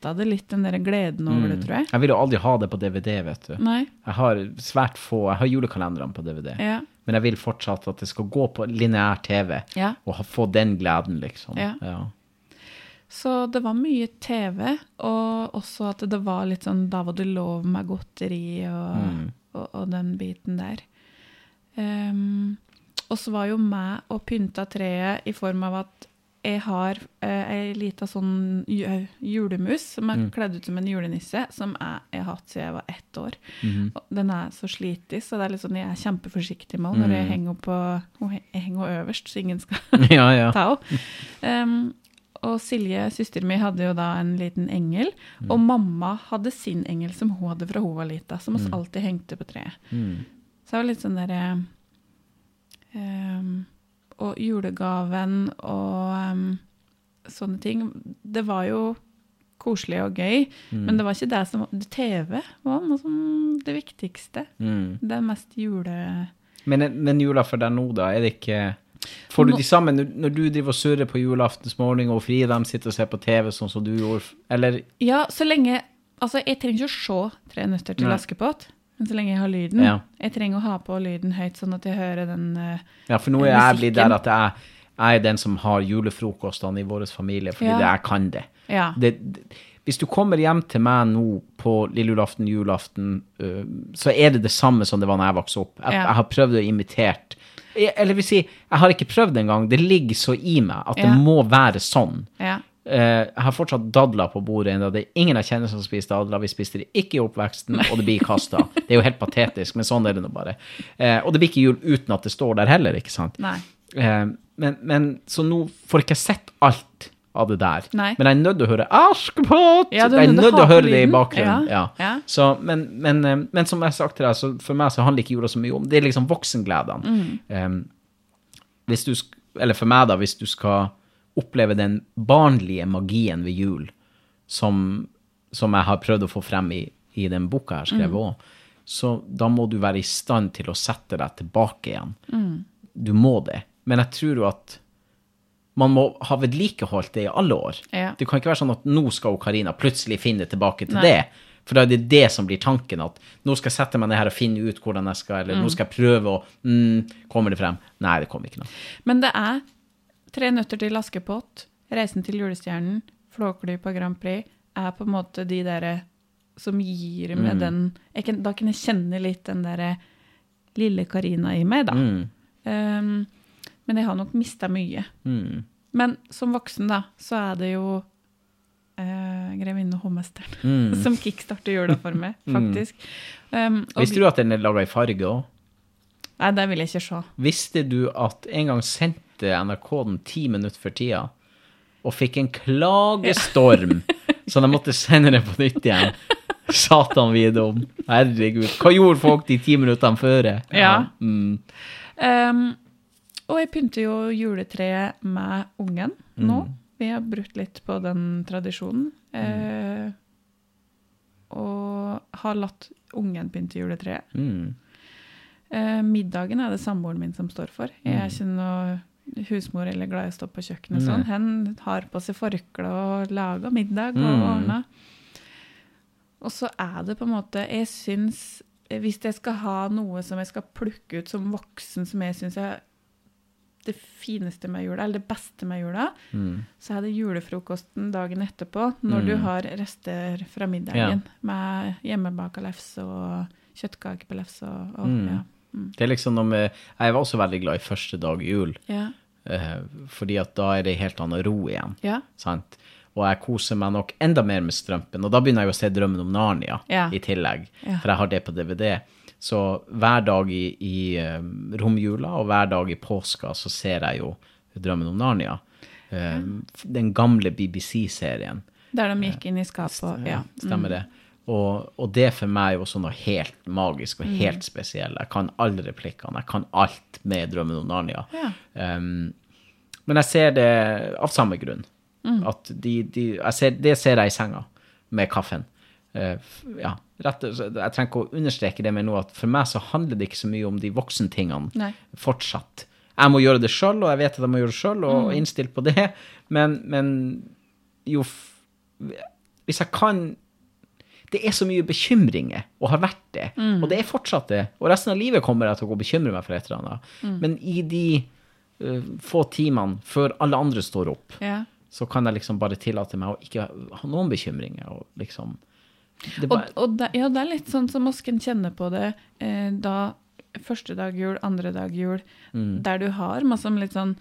mista det litt den der gleden over det, tror jeg. Jeg vil jo aldri ha det på DVD, vet du. Nei. Jeg har svært få Jeg har julekalenderne på DVD. Ja. Men jeg vil fortsatt at det skal gå på lineær TV, Ja. og få den gleden, liksom. Ja. Ja. Så det var mye TV, og også at det var litt sånn Da var det lov med godteri og, og, og den biten der. Um, og så var jo meg og pynta treet i form av at jeg har eh, ei lita sånn julemus som er kledd ut som en julenisse, som jeg, jeg har hatt siden jeg var ett år. Og Den er så slitig, så det er litt sånn, jeg er kjempeforsiktig med henne når jeg henger henne øverst, så ingen skal (laughs) ja, ja. ta henne. Um, og Silje, søsteren min, hadde jo da en liten engel. Og mamma hadde sin engel som hun hadde fra hun var lita, som oss alltid hengte på treet. Mm. Så det var litt sånn derre um, Og julegaven og um, sånne ting. Det var jo koselig og gøy, men det var ikke det som TV var noe som det viktigste. Mm. Det mest jule... Men, men jula for deg nå, da? Er det ikke Får du de sammen når, du driver og surrer på julaftensmorgen, og Frida de sitter og ser på TV sånn som du gjorde? Eller Ja, så lenge Altså, jeg trenger ikke å se Tre nøtter til. Askepott, men så lenge jeg har lyden. Ja. Jeg trenger å ha på lyden høyt, sånn at jeg hører den uh, Ja, for nå er jeg blitt der at jeg, jeg er den som har julefrokostene i vår familie, fordi Ja. det, jeg kan det. Ja. det. Hvis du kommer hjem til meg nå på lille julaften, julaften, uh, så er det det samme som det var da jeg vokste opp. Jeg, Ja. jeg har prøvd å imitere Eller vil si, jeg har ikke prøvd engang. Det ligger så i meg at det må være sånn. Eh, jeg har fortsatt dadler på bordet ennå. Det er ingen jeg kjenner som spiser dadler. Vi spiste det ikke i oppveksten, og det blir kasta. (laughs) Det er jo helt patetisk, men sånn er det nå bare. Eh, og det blir ikke jul uten at det står der heller, ikke sant? Nei. Eh, men, men så nå får jeg ikke sett alt av det der. Nei. Men jeg er nødt til å høre Askepott! Ja, jeg er nødt til å høre det i bakgrunnen. Ja, Ja. Så, men, men, men som jeg har sagt til deg, så for meg så handler ikke jula så mye om Det er liksom voksengledene. Mm. Eh, hvis du, eller for meg, da, hvis du skal oppleve den barnlige magien ved jul, som, som jeg har prøvd å få frem i, i den boka jeg har skrevet òg, så da må du være i stand til å sette deg tilbake igjen. Du må det. Men jeg tror jo at man må ha vedlikeholdt det i alle år. Ja. Det kan ikke være sånn at nå skal Karina plutselig finne tilbake til Nei. det. For da er det det som blir tanken, at nå skal jeg sette meg ned her og finne ut hvordan jeg skal, eller nå skal jeg prøve å mm, Kommer det frem? Nei, det kommer ikke noe. Men det er Tre nøtter til Askepott, Reisen til julestjernen, Flåklypa Grand Prix er på en måte de derre som gir Mm. den kan, Da kan jeg kjenne litt den derre lille Karina i meg, da. Mm. Um, men jeg har nok mista mye. Mm. Men som voksen, da, så er det jo uh, Grevinne og hovmesteren (laughs) Mm. som kickstarter jula for meg, (laughs) faktisk. Um, Visste du at den er laga i farge òg? Nei, det vil jeg ikke se. Visste du at en gang sendte NRK den ti minutter for tida, og fikk en klagestorm, så de måtte sende det på nytt igjen? Satan vite om. Herregud. Hva gjorde folk de ti minuttene før? Ja. Mm. Um, og jeg pynter jo juletreet med ungen nå. Vi har brutt litt på den tradisjonen. Eh, og har latt ungen pynte juletreet. Mm. Uh, middagen er det samboeren min som står for. Jeg er ikke noe husmor eller glad i å stå på kjøkkenet. Sånn. Hen har på seg forkle og lager middag og Mm. ordner. Og så er det på en måte Jeg syns Hvis jeg skal ha noe som jeg skal plukke ut som voksen, som jeg syns er det fineste med jula, eller det beste med jula, Mm. så er det julefrokosten dagen etterpå, når du har rester fra middagen med hjemmebaka lefse og kjøttkake på lefse og, og Mm. Det er liksom noe med Jeg var også veldig glad i første dag i jul, Ja. Uh, fordi at da er det helt annen ro igjen. ja. Sant? Og jeg koser meg nok enda mer med strømpen. Og da begynner jeg å se Drømmen om Narnia Ja. i tillegg, for jeg har det på DVD. Så hver dag i, i eh, romjula og hver dag i påska så ser jeg jo Drømmen om Narnia. Eh, Den gamle BBC-serien. Der de gikk inn i skapet og ja. Stemmer det. Og, og det for meg er jo også noe helt magisk og Mm. helt spesielt. Jeg kan alle replikkene, jeg kan alt med Drømmen om Narnia. Ja. Um, men jeg ser det av samme grunn. Mm. At de, de, ser, det ser jeg i senga med kaffen. Uh, ja, rett, jeg trenger ikke å understreke det med noe at for meg så handler det ikke så mye om de voksentingene fortsatt. Jeg må gjøre det sjøl, og jeg vet at jeg må gjøre det sjøl, og Mm. innstilt på det, men, men jo Hvis jeg kan det er så mye bekymringer, og har vært det. Og det er fortsatt det. Og resten av livet kommer jeg til å gå og bekymre meg for et eller annet. Men i de uh, få timene før alle andre står opp, ja. så kan jeg liksom bare tillate meg å ikke ha noen bekymringer. Og liksom det Og, bare, og det, ja, det er litt sånn som oss kjenner på det eh, da første dag jul, andre dag jul, Mm. der du har masse litt sånn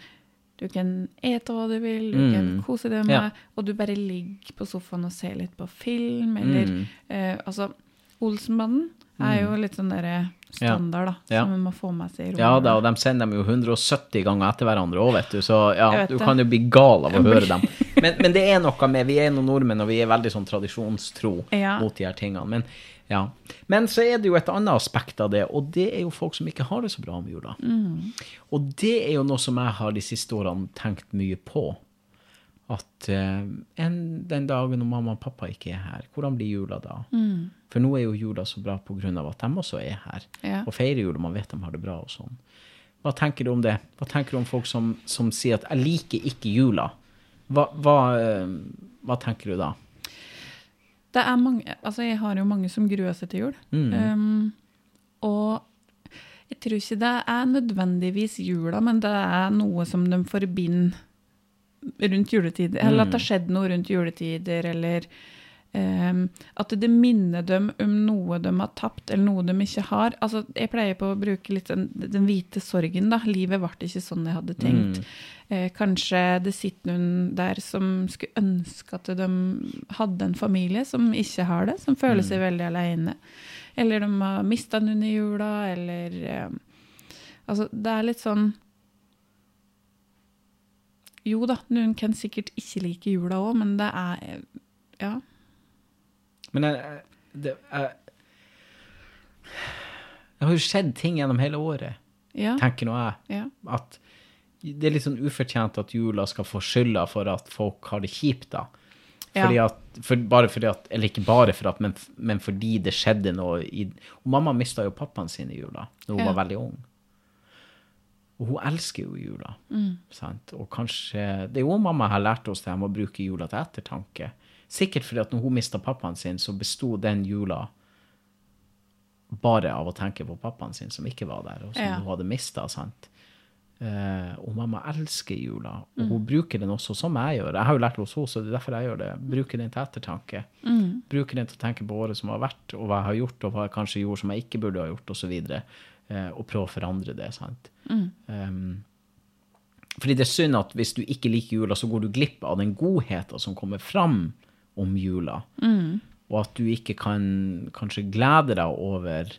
Du kan ete hva du vil, du kan Mm. kose deg med, Ja. og du bare ligger på sofaen og ser litt på film, eller Mm. eh, Altså, Olsenbanden er jo litt sånn derre standard, da, Ja. som man må få med seg i rommet. ja da, og de sender dem jo 170 ganger etter hverandre òg, vet du. Så ja, du det. kan jo bli gal av å høre dem. Men, men det er noe med Vi er noen nordmenn, og vi er veldig sånn tradisjonstro Ja. mot de her tingene. Men, ja. men så er det jo et annet aspekt av det, og det er jo folk som ikke har det så bra med jula. Og det er jo noe som jeg har de siste årene tenkt mye på. At eh, en, den dagen når mamma og pappa ikke er her, hvordan blir jula da? For nå er jo jula så bra av at de også er her. Ja. Og feirer jul, og man vet de har det bra og sånn. Hva tenker du om det? Hva tenker du om folk som, som sier at 'jeg liker ikke jula'? Hva, hva, eh, hva tenker du da? Det er mange, altså jeg har jo mange som gruer seg til jul. Mm. Um, og jeg tror ikke det er nødvendigvis jula, men det er noe som de forbinder rundt juletider. Eller at det har skjedd noe rundt juletider, eller um, at det minner dem om noe de har tapt, eller noe de ikke har. Altså, jeg pleier på å bruke litt den, den hvite sorgen, da. Livet ble ikke sånn jeg hadde tenkt. Eh, kanskje det sitter noen der som skulle ønske at de hadde en familie som ikke har det, som føler seg veldig alene. Eller de har mista noen i jula, eller eh, Altså, det er litt sånn Jo da, noen kan sikkert ikke like jula òg, men det er eh, Ja. Men jeg, det, jeg, det har jo skjedd ting gjennom hele året, Ja. tenker nå jeg. ja. At det er litt sånn ufortjent at jula skal få skylda for at folk har det kjipt, da. Fordi at, for, bare fordi at, eller ikke bare for at, men, men fordi det skjedde noe i Og mamma mista jo pappaen sin i jula da hun Ja. var veldig ung. Og hun elsker jo jula. Sant? Og kanskje Det er jo mamma har lært oss det med å bruke jula til ettertanke. Sikkert fordi at når hun mista pappaen sin, så besto den jula bare av å tenke på pappaen sin som ikke var der, og som Ja. hun hadde mista. Uh, og mamma elsker jula, og hun bruker den også som jeg gjør. Jeg har jo lært hos henne, så det er derfor jeg gjør det. Bruker den til ettertanke. Bruker den til å tenke på året som har vært, og hva jeg har gjort, og hva jeg kanskje gjorde som jeg ikke burde ha gjort, osv. Eh, og prøve å forandre det. sant? Um, fordi det er synd at hvis du ikke liker jula, så går du glipp av den godheten som kommer fram om jula. Og at du ikke kan kanskje glede deg over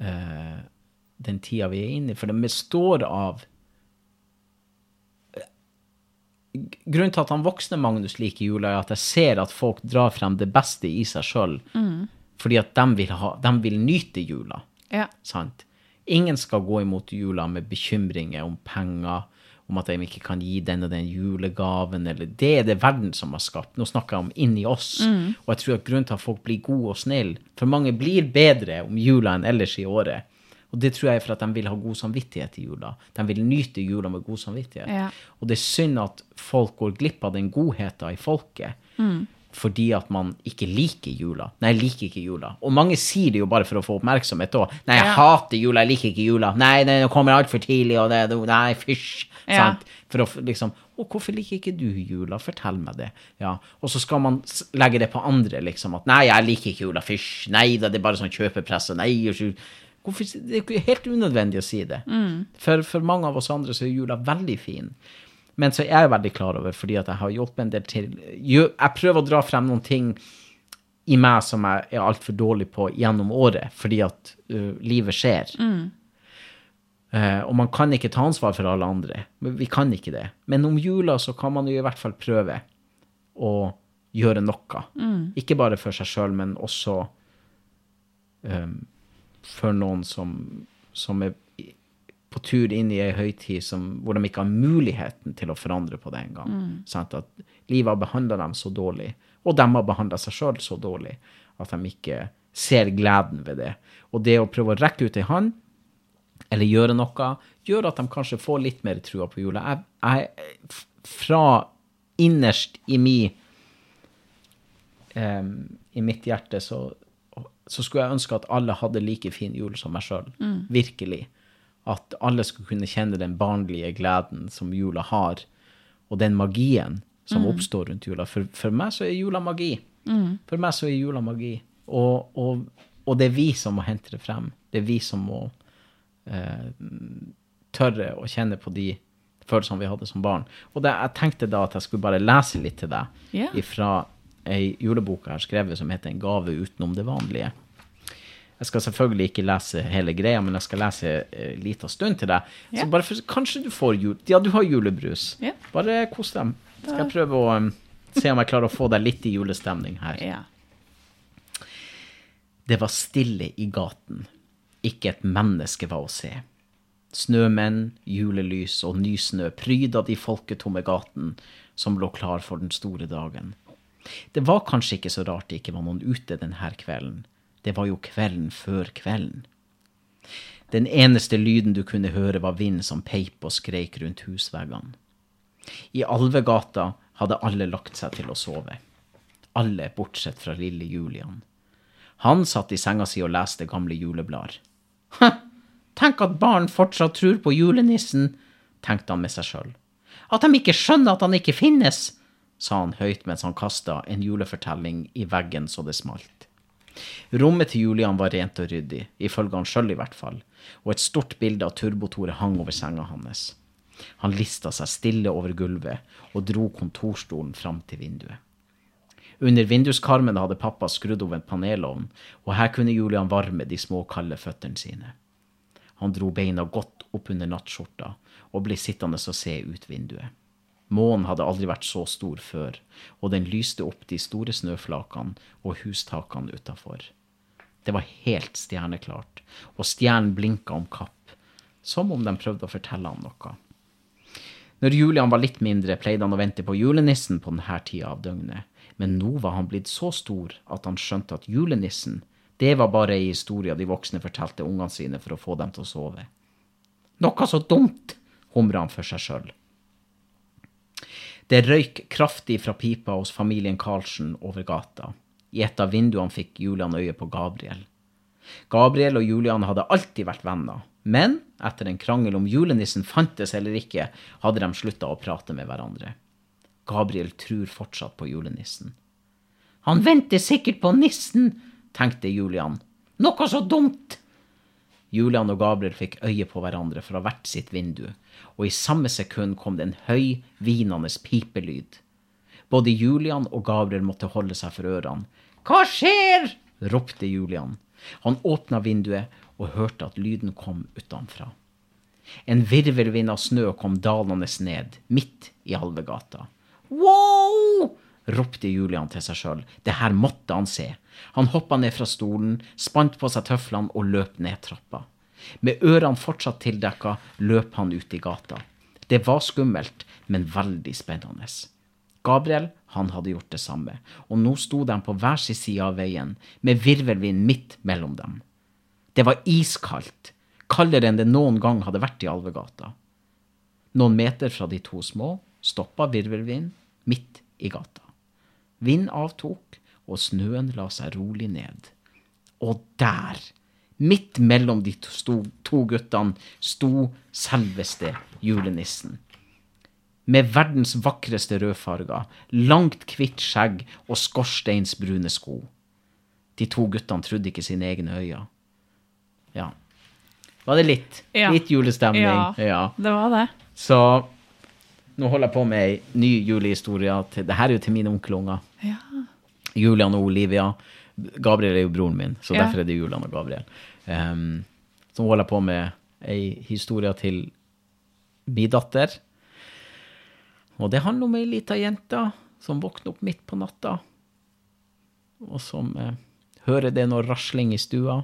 uh, den tida vi er inne i. For det består av Grunnen til at han voksne Magnus liker jula, er at jeg ser at folk drar frem det beste i seg sjøl. Fordi at de vil, ha, de vil nyte jula. Ja. Ingen skal gå imot jula med bekymringer om penger, om at de ikke kan gi den og den julegaven, eller Det er det verden som har skapt. Nå snakker jeg om inni oss. Og jeg tror at grunnen til at folk blir gode og snille For mange blir bedre om jula enn ellers i året. Og det tror jeg er for at de vil ha god samvittighet i jula. De vil nyte jula med god samvittighet. Ja. Og det er synd at folk går glipp av den godheten i folket. Fordi at man ikke liker jula. Nei, jeg liker ikke jula. Og mange sier det jo bare for å få oppmerksomhet òg. Nei, jeg Ja. hater jula, jeg liker ikke jula. Nei, det kommer altfor tidlig, og det, det Nei, fysj. Ja. For å liksom Å, hvorfor liker ikke du jula? Fortell meg det. Ja. Og så skal man legge det på andre, liksom. At nei, jeg liker ikke jula, fysj. Nei da, det er bare sånn kjøpepress, nei Hvorfor, det er helt unødvendig å si det. For, for mange av oss andre så er jula veldig fin. Men så er jeg veldig klar over, fordi at jeg har gjort en del til Jeg prøver å dra frem noen ting i meg som jeg er altfor dårlig på gjennom året, fordi at uh, livet skjer. Eh, og man kan ikke ta ansvar for alle andre. Men Vi kan ikke det. Men om jula så kan man jo i hvert fall prøve å gjøre noe. Ikke bare for seg sjøl, men også um, for noen som, som er på tur inn i ei høytid som, hvor de ikke har muligheten til å forandre på det engang. Sant? At livet har behandla dem så dårlig, og de har behandla seg sjøl så dårlig, at de ikke ser gleden ved det. Og det å prøve å rekke ut ei hånd, eller gjøre noe, gjør at de kanskje får litt mer trua på jula. Jeg, jeg, fra innerst i mi um, i mitt hjerte så, så skulle jeg ønske at alle hadde like fin jul som meg sjøl. Virkelig. At alle skulle kunne kjenne den barnlige gleden som jula har, og den magien som oppstår rundt jula. For, for meg så er jula magi. For meg så er jula magi. Og, og, og det er vi som må hente det frem. Det er vi som må eh, tørre å kjenne på de følelsene vi hadde som barn. Og det, jeg tenkte da at jeg skulle bare lese litt til deg yeah. fra ei julebok jeg har skrevet som heter En gave utenom det vanlige. Jeg skal selvfølgelig ikke lese hele greia, men jeg skal lese en liten stund til deg. Ja. Så bare for, kanskje du får jul... Ja, du har julebrus. Ja. Bare kos dem. Skal jeg prøve å um, se om jeg klarer å få deg litt i julestemning her. Ja. Det var stille i gaten. Ikke et menneske var å se. Snømenn, julelys og nysnø pryda de folketomme gaten som lå klar for den store dagen. Det var kanskje ikke så rart det ikke var noen ute denne kvelden. Det var jo kvelden før kvelden. Den eneste lyden du kunne høre, var vind som peip og skreik rundt husveggene. I Alvegata hadde alle lagt seg til å sove. Alle bortsett fra lille Julian. Han satt i senga si og leste gamle juleblader. Ha! Tenk at barn fortsatt tror på julenissen, tenkte han med seg sjøl. At de ikke skjønner at han ikke finnes, sa han høyt mens han kasta en julefortelling i veggen så det smalt. Rommet til Julian var rent og ryddig, ifølge han sjøl i hvert fall, og et stort bilde av Turbotoret hang over senga hans. Han lista seg stille over gulvet og dro kontorstolen fram til vinduet. Under vinduskarmen hadde pappa skrudd over en panelovn, og her kunne Julian varme de små, kalde føttene sine. Han dro beina godt opp under nattskjorta og ble sittende og se ut vinduet. Månen hadde aldri vært så stor før, og den lyste opp de store snøflakene og hustakene utafor. Det var helt stjerneklart, og stjernen blinka om kapp, som om de prøvde å fortelle ham noe. Når Julian var litt mindre, pleide han å vente på julenissen på denne tida av døgnet, men nå var han blitt så stor at han skjønte at julenissen, det var bare ei historie de voksne fortalte ungene sine for å få dem til å sove. Noe så dumt, humra han for seg sjøl. Det røyk kraftig fra pipa hos familien Karlsen over gata. I et av vinduene fikk Julian øye på Gabriel. Gabriel og Julian hadde alltid vært venner, men etter en krangel om julenissen fantes eller ikke, hadde de slutta å prate med hverandre. Gabriel tror fortsatt på julenissen. Han venter sikkert på nissen, tenkte Julian. Noe så dumt! Julian og Gabriel fikk øye på hverandre fra hvert sitt vindu, og i samme sekund kom det en høy, hvinende pipelyd. Både Julian og Gabriel måtte holde seg for ørene. Hva skjer? ropte Julian. Han åpna vinduet og hørte at lyden kom utenfra. En virvelvind av snø kom dalende ned, midt i halve gata. Wow! ropte Julian til seg sjøl. Det her måtte han se. Han hoppa ned fra stolen, spant på seg tøflene og løp ned trappa. Med ørene fortsatt tildekka løp han ut i gata. Det var skummelt, men veldig spennende. Gabriel han hadde gjort det samme, og nå sto de på hver sin side av veien, med virvelvind midt mellom dem. Det var iskaldt, kaldere enn det noen gang hadde vært i Alvegata. Noen meter fra de to små stoppa virvelvind midt i gata. Vind avtok, og snøen la seg rolig ned. Og der, midt mellom de to, to guttene, sto selveste julenissen. Med verdens vakreste rødfarger, langt hvitt skjegg og skorsteinsbrune sko. De to guttene trodde ikke sine egne øyne. Ja. Var det litt? Ja. Litt julestemning? Ja. ja. Det var det. Så nå holder jeg på med ei ny julehistorie. Dette er jo til mine onkelunger. Julian og Olivia. Gabriel er jo broren min, så derfor er det Julian og Gabriel. Um, så holder på med ei historie til min datter. Og det handler om ei lita jente som våkner opp midt på natta, og som eh, hører det noe rasling i stua.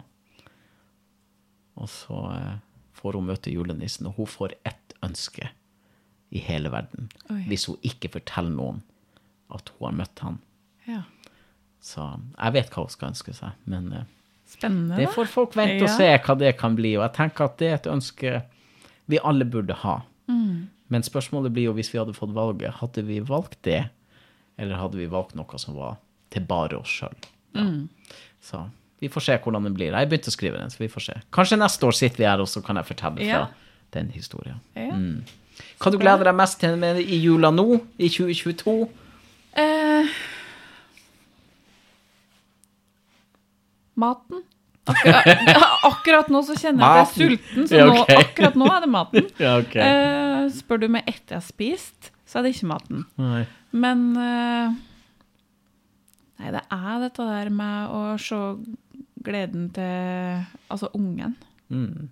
Og så eh, får hun møte julenissen, og hun får ett ønske i hele verden. Oi. Hvis hun ikke forteller noen at hun har møtt han. ja. Så jeg vet hva hun skal ønske seg, men eh, Spennende, det får folk vente og se hva det kan bli. Og jeg tenker at det er et ønske vi alle burde ha. Mm. Men spørsmålet blir jo hvis vi hadde fått valget, hadde vi valgt det, eller hadde vi valgt noe som var til bare oss sjøl? Ja. Mm. Så vi får se hvordan det blir. Jeg begynte å skrive den, så vi får se. Kanskje neste år sitter vi her, og så kan jeg fortelle fra Ja. den historien. Ja. Hva du gleder deg mest til med i jula nå, i 2022? Eh, maten. Akkurat, akkurat nå så kjenner jeg at jeg er sulten, så nå, akkurat nå er det maten. (laughs) Ja, okay. uh, spør du meg etter jeg har spist, så er det ikke maten. Nei. Men uh, Nei, det er dette der med å se gleden til Altså ungen, Mm.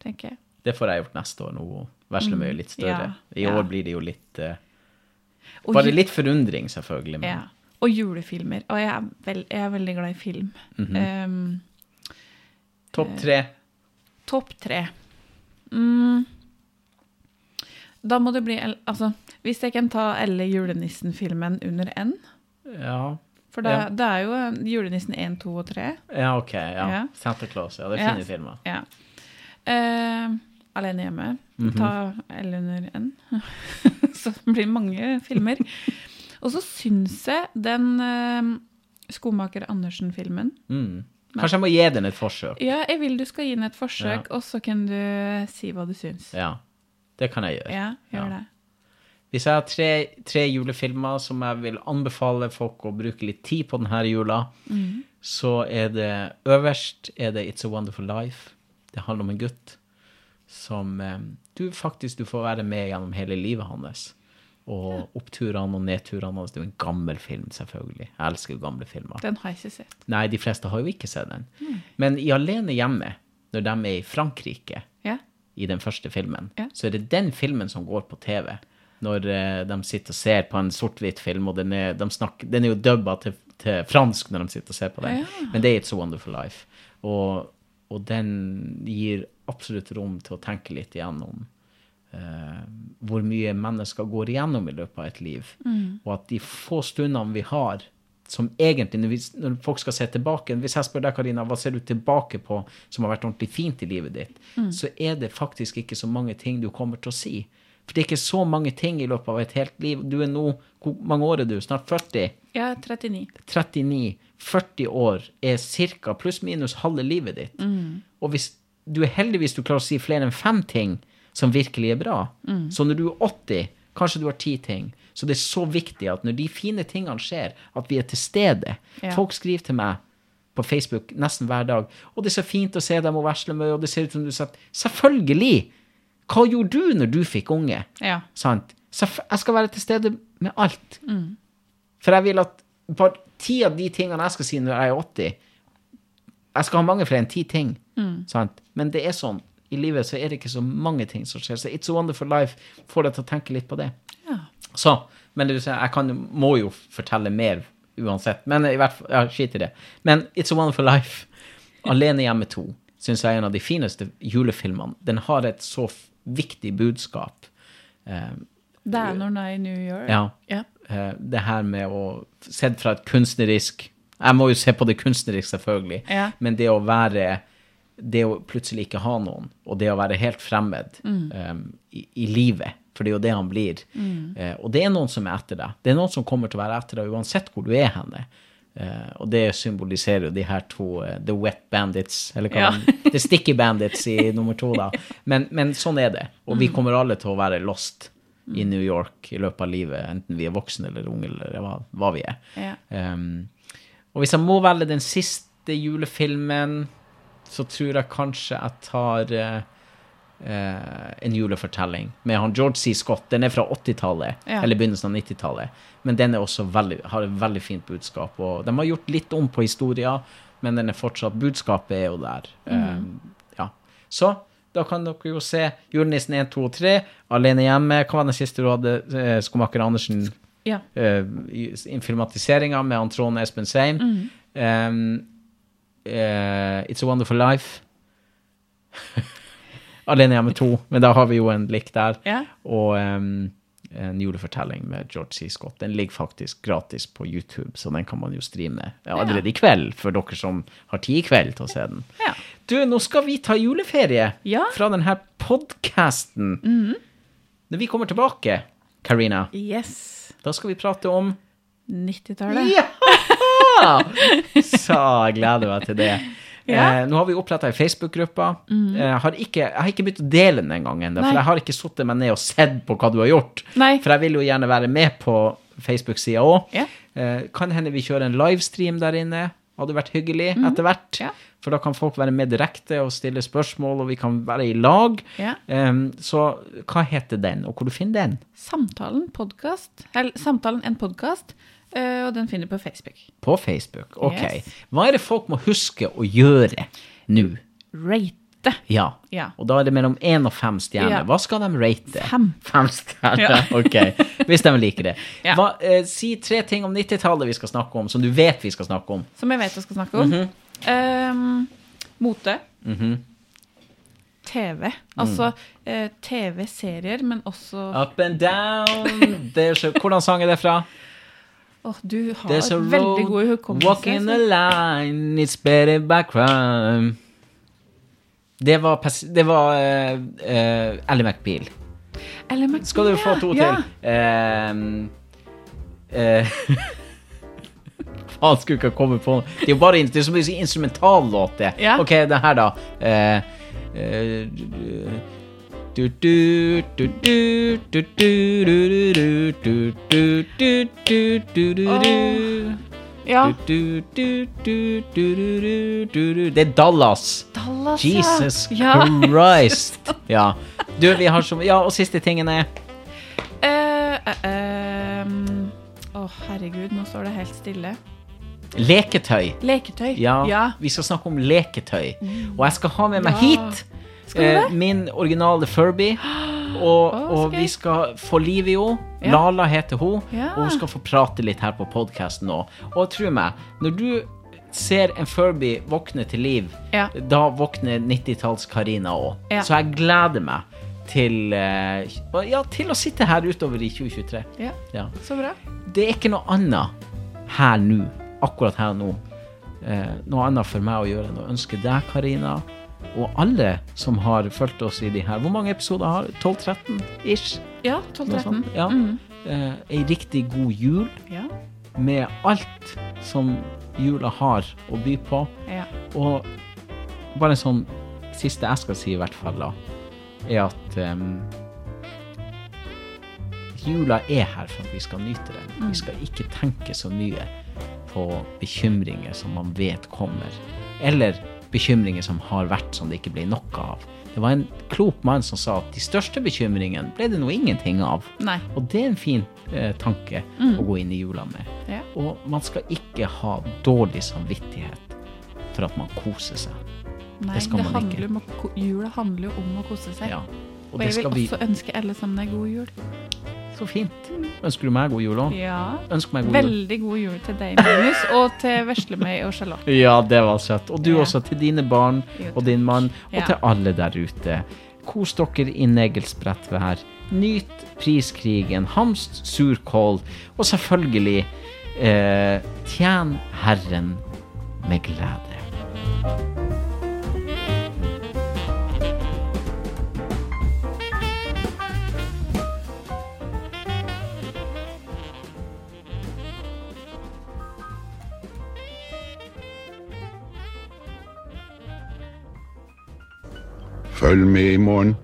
tenker jeg. Det får jeg gjort neste år, nå Veslemøy er litt større. Mm. Ja, I ja. år blir det jo litt uh, Bare litt forundring, selvfølgelig. Men Ja. Og julefilmer. Og jeg er, veld, jeg er veldig glad i film. Mhm. Um, topp tre. Topp tre. Mm. Da må det bli Altså, hvis jeg kan ta alle julenissen-filmen under N Ja. For det, Ja. det er jo julenissen 1, 2 og 3. ja, OK. Ja. Ja. Santa Claus. Ja, det er fine filmer. Ja. Uh, alene hjemme. Mhm. Ta L under N. (laughs) så det blir mange filmer. Og så syns jeg den eh, Skomaker Andersen-filmen Mm. Kanskje jeg må gi den et forsøk. Ja, jeg vil du skal gi den et forsøk, og så kan du si hva du syns. Ja. Det kan jeg gjøre. Ja, gjør Ja. det. Hvis jeg har tre, tre julefilmer som jeg vil anbefale folk å bruke litt tid på denne jula, Mm. så er det øverst er det It's a Wonderful Life. Det handler om en gutt som eh, du faktisk du får være med gjennom hele livet hans. Og oppturene og nedturene. Det er jo en gammel film, selvfølgelig. Jeg elsker jo gamle filmer. Den har jeg ikke sett. Nei, de fleste har jo ikke sett den. Mm. Men i Alene hjemme, når de er i Frankrike, yeah. i den første filmen, yeah. så er det den filmen som går på TV. Når eh, de sitter og ser på en sort-hvitt film, og den er, de snakker, den er jo dubba til, til fransk når de sitter og ser på den. yeah. Men det er It's a Wonderful Life. Og, og den gir absolutt rom til å tenke litt igjennom eh, hvor mye mennesker går igjennom i løpet av et liv. Mm. Og at de få stundene vi har som egentlig, når, vi, når folk skal se tilbake Hvis jeg spør deg, Karina, hva ser du tilbake på som har vært ordentlig fint i livet ditt, så er det faktisk ikke så mange ting du kommer til å si. For det er ikke så mange ting i løpet av et helt liv. Du er nå Hvor mange år er du? Snart 40? Jeg er 39. 39, 40 år er ca. pluss-minus halve livet ditt. Og hvis du er heldig hvis du klarer å si flere enn fem ting som virkelig er bra. Så når du er 80, kanskje du har ti ting. Så det er så viktig at når de fine tingene skjer, at vi er til stede. Ja. Folk skriver til meg på Facebook nesten hver dag. Og det er så fint å se dem og versle med, og det ser ut som du sier Selvfølgelig! Hva gjorde du når du fikk unge? Ja. Sant? Så Jeg skal være til stede med alt. For jeg vil at bare ti av de tingene jeg skal si når jeg er 80 Jeg skal ha mange flere enn ti ting. Sant? Men det er sånn. I livet så er det ikke så mange ting som skjer. Så It's a Wonderful Life får deg til å tenke litt på det. Ja. Så, men det vil si, jeg kan, må jo fortelle mer uansett. Men i hvert fall, ja, skit i det. Men It's a Wonderful Life, Alene hjemme 2, syns jeg er en av de fineste julefilmene. Den har et så viktig budskap. Eh, Det er når den er i New York. ja. Ja. Eh, det her med å Sett fra et kunstnerisk Jeg må jo se på det kunstnerisk, selvfølgelig. Ja. Men det å være Det å plutselig ikke ha noen, og det å være helt fremmed eh, i, i livet, for det er jo det han blir. Eh, og det er noen som er etter deg. Det er noen som kommer til å være etter deg uansett hvor du er henne. Uh, og det symboliserer jo de her to uh, The Wet Bandits, eller hva Ja. de The Sticky Bandits i (laughs) nummer to, da. Men, men sånn er det. Og vi kommer alle til å være lost i New York i løpet av livet, enten vi er voksne eller unge, eller hva, hva vi er. Ja. Um, og hvis jeg må velge den siste julefilmen, så tror jeg kanskje jeg tar eh, eh, en julefortelling med han George C. Scott. Den er fra 80-tallet, Ja. eller begynnelsen av 90-tallet. Men den veldig, har et veldig fint budskap. Og de har gjort litt om på historia, men den er fortsatt Budskapet er jo der. Um, ja. Så da kan dere jo se Julenissen 1, 2 og 3, Alene hjemme. Hva var den siste du hadde? Eh, Skomaker Andersen Ja. uh, filmatiseringa med Trond Espen Seim. Um, eh, It's a Wonderful Life. (laughs) Alene hjemme to, men da har vi jo en lik der. Yeah. Og um, en julefortelling med George C. Scott. Den ligger faktisk gratis på YouTube, så den kan man jo streame ja, allerede i kveld, for dere som har tid i kveld til å se den. Ja. Du, nå skal vi ta juleferie Ja. Fra denne podkasten. Når vi kommer tilbake, Karina, Yes. da skal vi prate om 90-tallet. Ja! Så gleder jeg meg til det. (laughs) Ja. Eh, nå har vi oppretta ei Facebook-gruppe. Eh, Jeg, har ikke- jeg har ikke begynt å dele den engang ennå, for jeg har ikke satt meg ned og sett på hva du har gjort. Nei. For jeg vil jo gjerne være med på Facebook-sida òg. Ja. Eh, kan hende vi kjører en livestream der inne. Hadde vært hyggelig etter hvert. Ja. For da kan folk være med direkte og stille spørsmål, og vi kan være i lag. Ja. Em, så hva heter den, og hvor du finner den? Samtalen podcast, eller Samtalen en podkast, og den finner du på Facebook. På Facebook. Ok. Yes. Hva er det folk må huske å gjøre nå? Rate. Ja. Ja. Og da er det mellom én og fem stjerner. Ja. Hva skal de rate? Fem. Fem stjerner, Ja. ok. Hvis de liker det. (laughs) Hva, eh, si tre ting om 90-tallet vi skal snakke om, som du vet vi skal snakke om. Som jeg vet vi skal snakke om. Mm -hmm. um, mote. TV. Altså eh, TV-serier, men også Up and down a, Hvordan sang er det fra? Åh, Du har There's a veldig god hukommelse. walking the line It's better by crime Det var, det var uh, uh, Ally McBeal. Eller Mac- Skal du få to ja. til? Uh, eh, (laughs) Faen, skulle ikke ha kommet på Det er jo bare det er som en instrumentallåt, det. Ja. Ok, det her, da. Eh, Ja. Det er Dallas. Dallas, Jesus ja. Christ. Ja. Du, vi har så Ja, og siste tingen er Eh, uh, ehm, Å, herregud, nå står det helt stille. leketøy. Leketøy. Ja, ja. vi skal snakke om leketøy. Og jeg skal ha med meg hit eh, min originale Furby. Og, (gasps) oh, og vi skal få liv i henne. Ja. Lala heter hun. Ja. Og hun skal få prate litt her på podkasten òg. Og tro meg, når du ser en Furby våkne til liv, Ja. da våkner 90-talls-Karina òg. Så jeg gleder meg til, eh, ja, til å sitte her utover i 2023. ja. Ja. Så bra. Det er ikke noe annet her nå, akkurat her nå, eh, noe annet for meg å gjøre enn å ønske deg, Karina, og alle som har fulgt oss i de her Hvor mange episoder har 12-13 ish? Ja, 12-13. sånt, Ja. Mm. Eh, ei riktig god jul Ja. med alt som jula har å by på. ja. Og bare en sånn siste jeg skal si, i hvert fall, da, er at um, jula er her for at vi skal nyte den. Vi skal ikke tenke så mye på bekymringer som man vet kommer, eller bekymringer som har vært som det ikke blir noe av. Det var en klok mann som sa at de største bekymringene ble det nå ingenting av. Nei. Og det er en fin eh, tanke å gå inn i jula med. Ja. Og man skal ikke ha dårlig samvittighet for at man koser seg. Nei, Det skal man handler ikke. om å jula handler jo om å kose seg. Ja. Og, Og jeg vil vi også ønske alle sammen ei god jul. Så fint. Ønsker du meg god jul òg? Ja. God. Veldig god jul til deg, Magnus, og til veslemøy og Charlotte. Ja, det var søtt. Og du Ja. også, til dine barn og din mann, og Ja. til alle der ute. Kos dere i negelsbrettvær. Nyt priskrigen, hamst surkål, og selvfølgelig eh, tjen Herren med glede. Følg med i morgen